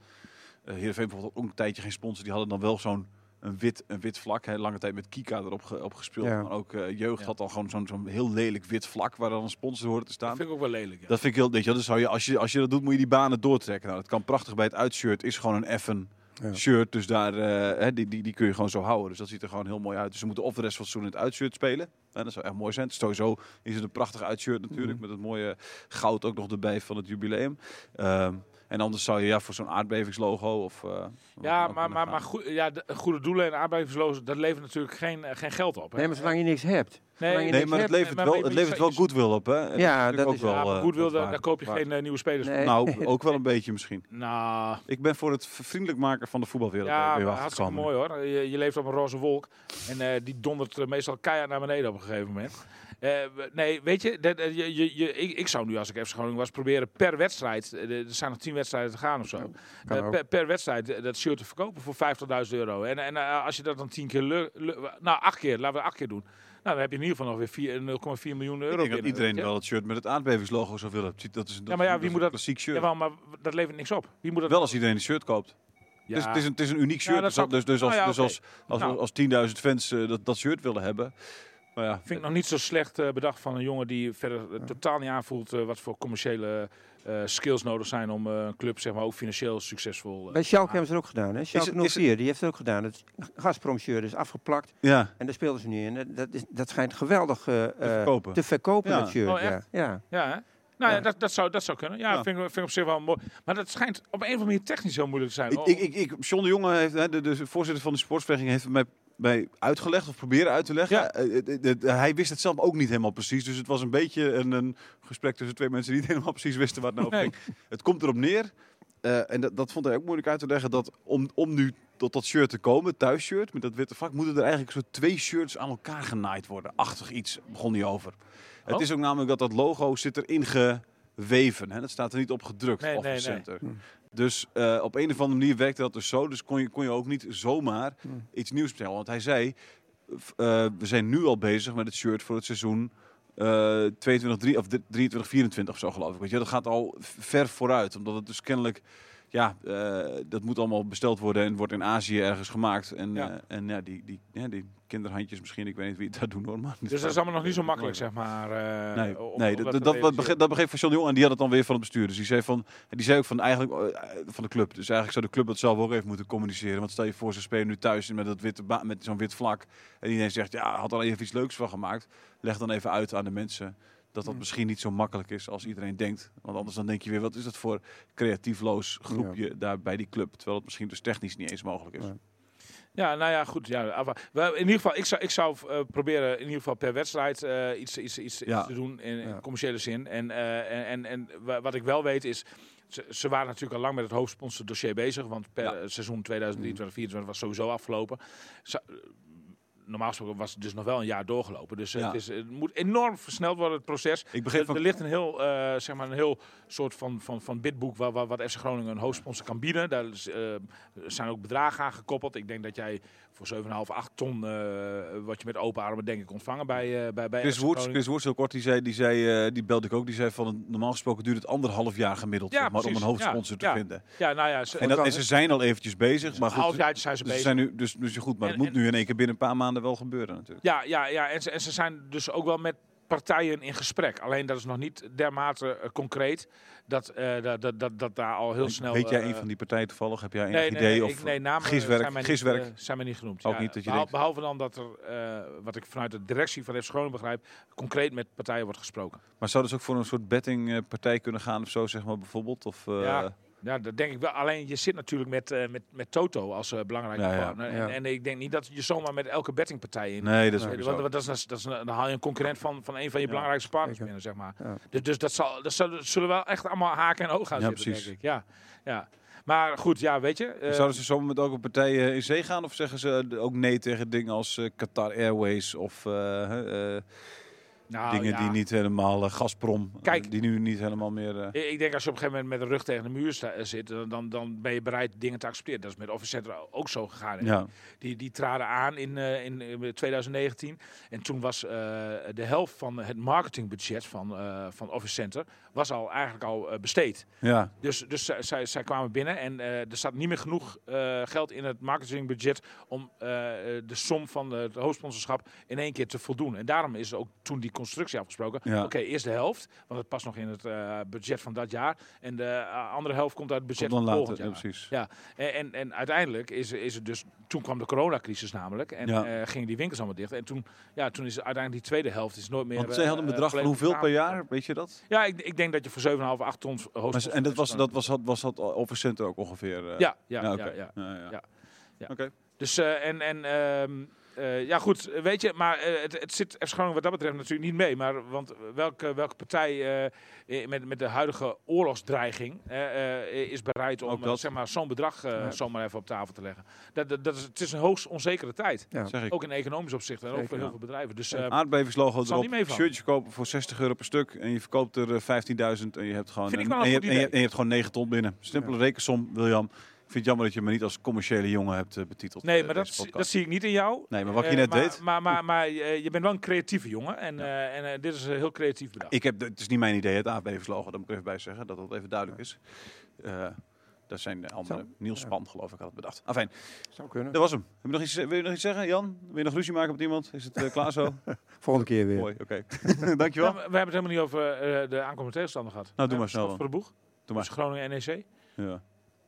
eh Heerenveen bijvoorbeeld ook een tijdje geen sponsor. Die hadden dan wel zo'n een wit, een wit vlak. Hè. Lange tijd met Kika erop ge- op gespeeld. Ja. Maar ook eh, jeugd Ja. had dan gewoon zo'n zo'n heel lelijk wit vlak waar dan een sponsor hoort te Dat staan. vind ik ook wel lelijk. Ja. Dat vind ik heel, weet je, wel, dus zou je, als, je, als je dat doet, moet je die banen doortrekken. Nou, dat kan prachtig bij het uitshirt. Is gewoon een effen Ja. shirt. Dus daar, eh, hè, die, die, die kun je gewoon zo houden. Dus dat ziet er gewoon heel mooi uit. Dus ze moeten of de rest van het seizoen in het uitshirt spelen. En dat zou echt mooi zijn. Sowieso is het een prachtig uitshirt natuurlijk. Mhm. Met het mooie goud ook nog erbij van het jubileum. Ehm, en anders zou je ja, voor zo'n aardbevingslogo of... eh, Ja, maar, maar, gaan. maar goed, ja, de, goede doelen en aardbevingslozen, dat levert natuurlijk geen, eh, geen geld op. Hè? Nee, maar zolang je niks hebt. Nee, Nee, maar het levert maar- wel, maar- het levert wel goodwill op, hè? En Ja, natuurlijk dat ook is- wel, ja, eh, goed wil, wat daar, koop je waar. geen nieuwe spelers. Nee. Nou, ook wel een beetje misschien. Nou, Ik ben voor het vriendelijk maken van de voetbalwereld. ja, weer hartstikke mooi hoor. Je, je leeft op een roze wolk en eh, die dondert meestal keihard naar beneden op een gegeven moment. Eh, nee, weet je, dat, eh, je, je, je, ik, ik zou nu als ik FC Groningen was proberen per wedstrijd, eh, er zijn nog tien wedstrijden te gaan of zo, per, per wedstrijd dat shirt te verkopen voor 50.000 euro. En, en als je dat dan tien keer, nou acht keer, laten we acht keer doen. Nou, dan heb je in ieder geval nog weer vier- 0,4 miljoen euro Ik denk dat iedereen wel het shirt met het aardbevingslogo zou willen. Dat is, dat Ja, maar ja, wie een moet dat- klassiek shirt. Jawel, maar dat levert niks op. Wie moet dat Wel als iedereen een shirt koopt. Ja. Het, is, het, is een, het is een uniek shirt. dus, dus, dus als, nou ja, dus als, als, Nou. als 10.000 fans eh, dat, dat shirt willen hebben. Ja, Vind ik nog niet zo slecht eh, bedacht van een jongen die verder eh, totaal niet aanvoelt eh, wat voor commerciële eh, skills nodig zijn om eh, een club zeg maar, ook financieel succesvol eh, Bij Schalke hebben ze het ook gedaan. Hè? Schalke is 04, die heeft het ook gedaan. Het Gazprom-shirt is afgeplakt ja, en daar speelden ze nu in. Dat- Dat, is, dat schijnt geweldig eh, te verkopen. te verkopen, Ja. dat shirt. Oh, ja. Ja. Ja, hè? Nou ja, Ja. dat, dat, zou, dat zou kunnen. Ja, Ja. Vind, ik, vind ik op zich wel mooi. Maar dat schijnt op een of andere manier technisch heel moeilijk te zijn. Ik, Oh, ik, ik, ik, John de Jonge, heeft, hè, de, de voorzitter van de sportsvereniging, heeft mij, mij uitgelegd of proberen uit te leggen. Ja. Eh, eh, eh, hij wist het zelf ook niet helemaal precies. Dus het was een beetje een, een gesprek tussen twee mensen die niet helemaal precies wisten waar het nou over Nee. ging. Het komt erop neer, eh, en dat, dat vond hij ook moeilijk uit te leggen, dat om, om nu tot dat shirt te komen, thuisshirt met dat witte vak, moeten er eigenlijk zo twee shirts aan elkaar genaaid worden. Achtig iets, begon hij over. Het Oh. is ook namelijk dat dat logo zit erin geweven. Hè? Dat staat er niet op gedrukt. Nee, nee, nee. Dus eh, op een of andere manier werkte dat dus zo. Dus kon je, kon je ook niet zomaar Hm. iets nieuws bestellen. Want hij zei, eh, we zijn nu al bezig met het shirt voor het seizoen eh 22, 3, of 23, 24 of zo geloof ik. Weet je, dat gaat al ver vooruit. Omdat het dus kennelijk, ja, eh, dat moet allemaal besteld worden en wordt in Azië ergens gemaakt. En Ja. ja, en, ja die, die, ja, die kinderhandjes misschien, ik weet niet wie het dat doen hoor. Maar dus dat is allemaal nog niet zo makkelijk, zeg maar. eh, Nee, om- nee om dat, dat, dat, begreep, dat begreep van John Jong en die had het dan weer van het bestuur. Dus die zei, van, die zei ook van, eigenlijk, eh, van de club. Dus eigenlijk zou de club dat zelf ook even moeten communiceren. Want stel je voor, ze spelen nu thuis met, dat witte met zo'n wit vlak. En iedereen zegt, ja, had er even iets leuks van gemaakt. Leg dan even uit aan de mensen dat dat Mm. misschien niet zo makkelijk is als iedereen denkt. Want anders dan denk je weer, wat is dat voor creatiefloos groepje daar bij die club. Terwijl het misschien dus technisch niet eens mogelijk is. Ja. Ja, nou ja, goed. Ja, wel, in ieder geval, ik zou, ik zou eh, proberen in ieder geval per wedstrijd eh, iets, iets, iets, Ja. iets te doen in, in Ja. commerciële zin. En, eh, en, en, en wa- wat ik wel weet is, ze, ze waren natuurlijk al lang met het hoofdsponsor dossier bezig. Want per Ja. seizoen 2023 2024 was sowieso afgelopen. Normaal gesproken was het dus nog wel een jaar doorgelopen. Dus Ja. het, is, het moet enorm versneld worden, het proces. Ik begreep Er, van er ligt een heel, eh, zeg maar een heel soort van, van, van bidboek waar, waar, wat FC Groningen een hoofdsponsor kan bieden. Daar is, eh, zijn ook bedragen aan gekoppeld. Ik denk dat jij voor 7,5, 8 ton, eh, wat je met open armen denk ik ontvangen bij, bij, bij Chris Groningen. Chris Woerts heel kort, die, zei, die, zei, die belde ik ook. Die zei van, normaal gesproken duurt het anderhalf jaar gemiddeld Ja, zeg maar, om een hoofdsponsor Ja, te ja. vinden. Ja, nou ja, ze, En, dat, en ze zijn al eventjes bezig, maar goed. halfjaartje zijn ze Dus, ze bezig. zijn nu, dus, dus goed, maar En- het moet en- nu in één keer binnen een paar maanden wel gebeuren natuurlijk. Ja, ja, ja. En, ze, en ze zijn dus ook wel met partijen in gesprek. Alleen dat is nog niet dermate eh, concreet dat, eh, dat, dat, dat, dat daar al heel snel... Weet jij eh, een van die partijen toevallig? Heb jij een Nee, nee, idee? nee, of ik, nee, namen giswerk? zijn mij giswerk? Niet, zijn mij niet genoemd. Ook Ja, niet dat je behal- denkt- Behalve dan dat er, wat ik vanuit de directie van FC Groningen begrijp, concreet met partijen wordt gesproken. maar zou dus ook voor een soort bettingpartij kunnen gaan of zo, zeg maar bijvoorbeeld? Of, Ja. Ja, dat denk ik wel. Alleen je zit natuurlijk met, eh, met, met Toto als eh, belangrijke Ja, partner. Ja. En, en ik denk niet dat je zomaar met elke bettingpartij in. Nee, dat is ook want, zo. want dat is, dat is, dan haal je een concurrent van, van een van je Ja, belangrijkste partners zeker. binnen, zeg maar. Ja. Dus, dus dat, zal, dat zal- zullen wel echt allemaal haken en ogen gaan Ja, zitten, precies. denk ik. Ja, ja. Maar goed, ja, weet je. eh, Zouden ze zomaar met ook een partij in zee gaan? Of zeggen ze ook nee tegen dingen als eh, Qatar Airways of eh, eh, nou, dingen ja. die niet helemaal, eh, Gazprom, eh, Kijk. die nu niet helemaal meer... eh, Ik ik denk als je op een gegeven moment met de rug tegen de muur sta- zit, dan- dan, ben je bereid dingen te accepteren. Dat is met Office Center ook zo gegaan. ja. Die, die traden aan in, in, eh, 2019. En toen was de helft van het marketingbudget van, van Office Center was al eigenlijk al besteed. ja, Dus, dus zij, zij, kwamen binnen en er zat niet meer genoeg geld in het marketingbudget om de som van het hoofdsponsorschap in één keer te voldoen. En daarom is ook toen die constructie afgesproken. Ja. Oké, eerst de helft, want het past nog in het eh, budget van dat jaar. En de eh, andere helft komt uit het budget van later, volgend ja, jaar. precies. Ja, en, en, en uiteindelijk is, is het dus, toen kwam de coronacrisis namelijk. En Ja. eh, gingen die winkels allemaal dicht. En toen, ja, toen is uiteindelijk die tweede helft is nooit meer. Want zij hadden een bedrag van hoeveel per jaar, weet je dat? Ja, ik, ik denk dat je voor 7,5, 8 ton hoogst. en dat was, dat was, was, was dat Office Center ook ongeveer? Ja, ja, ja. ja. Ja, ja. Ja. Ja. Oké. Dus eh, en, en ehm, eh, ja goed, weet je, maar eh, het, het zit FC wat dat betreft natuurlijk niet mee. Maar want welke, welke partij eh, met, met de huidige oorlogsdreiging is bereid om zeg maar, zo'n bedrag eh, Ja. zomaar even op tafel te leggen? Dat, dat, dat is, het is een hoogst onzekere tijd. Ja. Zeg ik. Ook in economisch opzicht en ook voor heel ja. veel bedrijven. Dus eh, Aardbevingslogo zal erop, shirtje kopen voor 60 euro per stuk en je verkoopt er eh, 15.000 en je hebt gewoon je, je, en je hebt gewoon 9 ton binnen. Simpele rekensom, William. Ik vind het jammer dat je me niet als commerciële jongen hebt eh, betiteld. nee, eh, maar dat, dat zie ik niet in jou. Nee, maar wat je Eh, net maar, deed, Maar, maar, maar eh, je bent wel een creatieve jongen. En, eh, en dit is een heel creatief bedacht. ik heb, het is niet mijn idee, het aardbevingslogo, daar moet ik even bij zeggen, dat dat even duidelijk is. Eh dat zijn de andere, Zo. Niels Ja. Span geloof ik had het bedaad. Afijn, Zou kunnen. dat was hem. Heb je nog iets, wil je nog iets zeggen, Jan? Wil je nog ruzie maken met iemand? Is het eh, klaar zo? Volgende keer weer. Mooi, oké. Dankjewel. Ja, we hebben het helemaal niet over eh, de aankomende tegenstander gehad. Nou, doe maar snel voor de boeg. Doe maar. Dus Groningen NEC. Ja.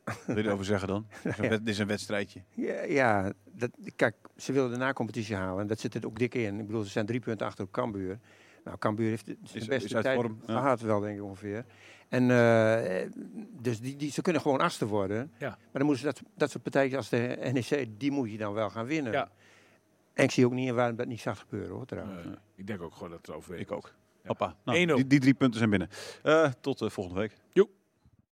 Wat wil je erover zeggen dan? Dit is een, wed- dit is een wedstrijdje. Ja, ja dat, kijk, ze wilden de na-competitie halen. En dat zit er ook dik in. Ik bedoel, ze zijn drie punten achter op Cambuur. Nou, Cambuur heeft de, beste tijd vorm, ja. gehad wel, denk ik ongeveer. En eh, dus die, die, ze kunnen gewoon achtste worden. Ja. Maar dan moeten ze dat, dat soort partijen als de NEC, die moet je dan wel gaan winnen. Ja. En ik zie ook niet waarom dat niet zag gebeuren, hoor, trouwens. Nee, ik denk ook gewoon dat het over Ik ook. Hoppa. 1-0. Nou, die, die drie punten zijn binnen. Eh, tot eh, volgende week. Joep.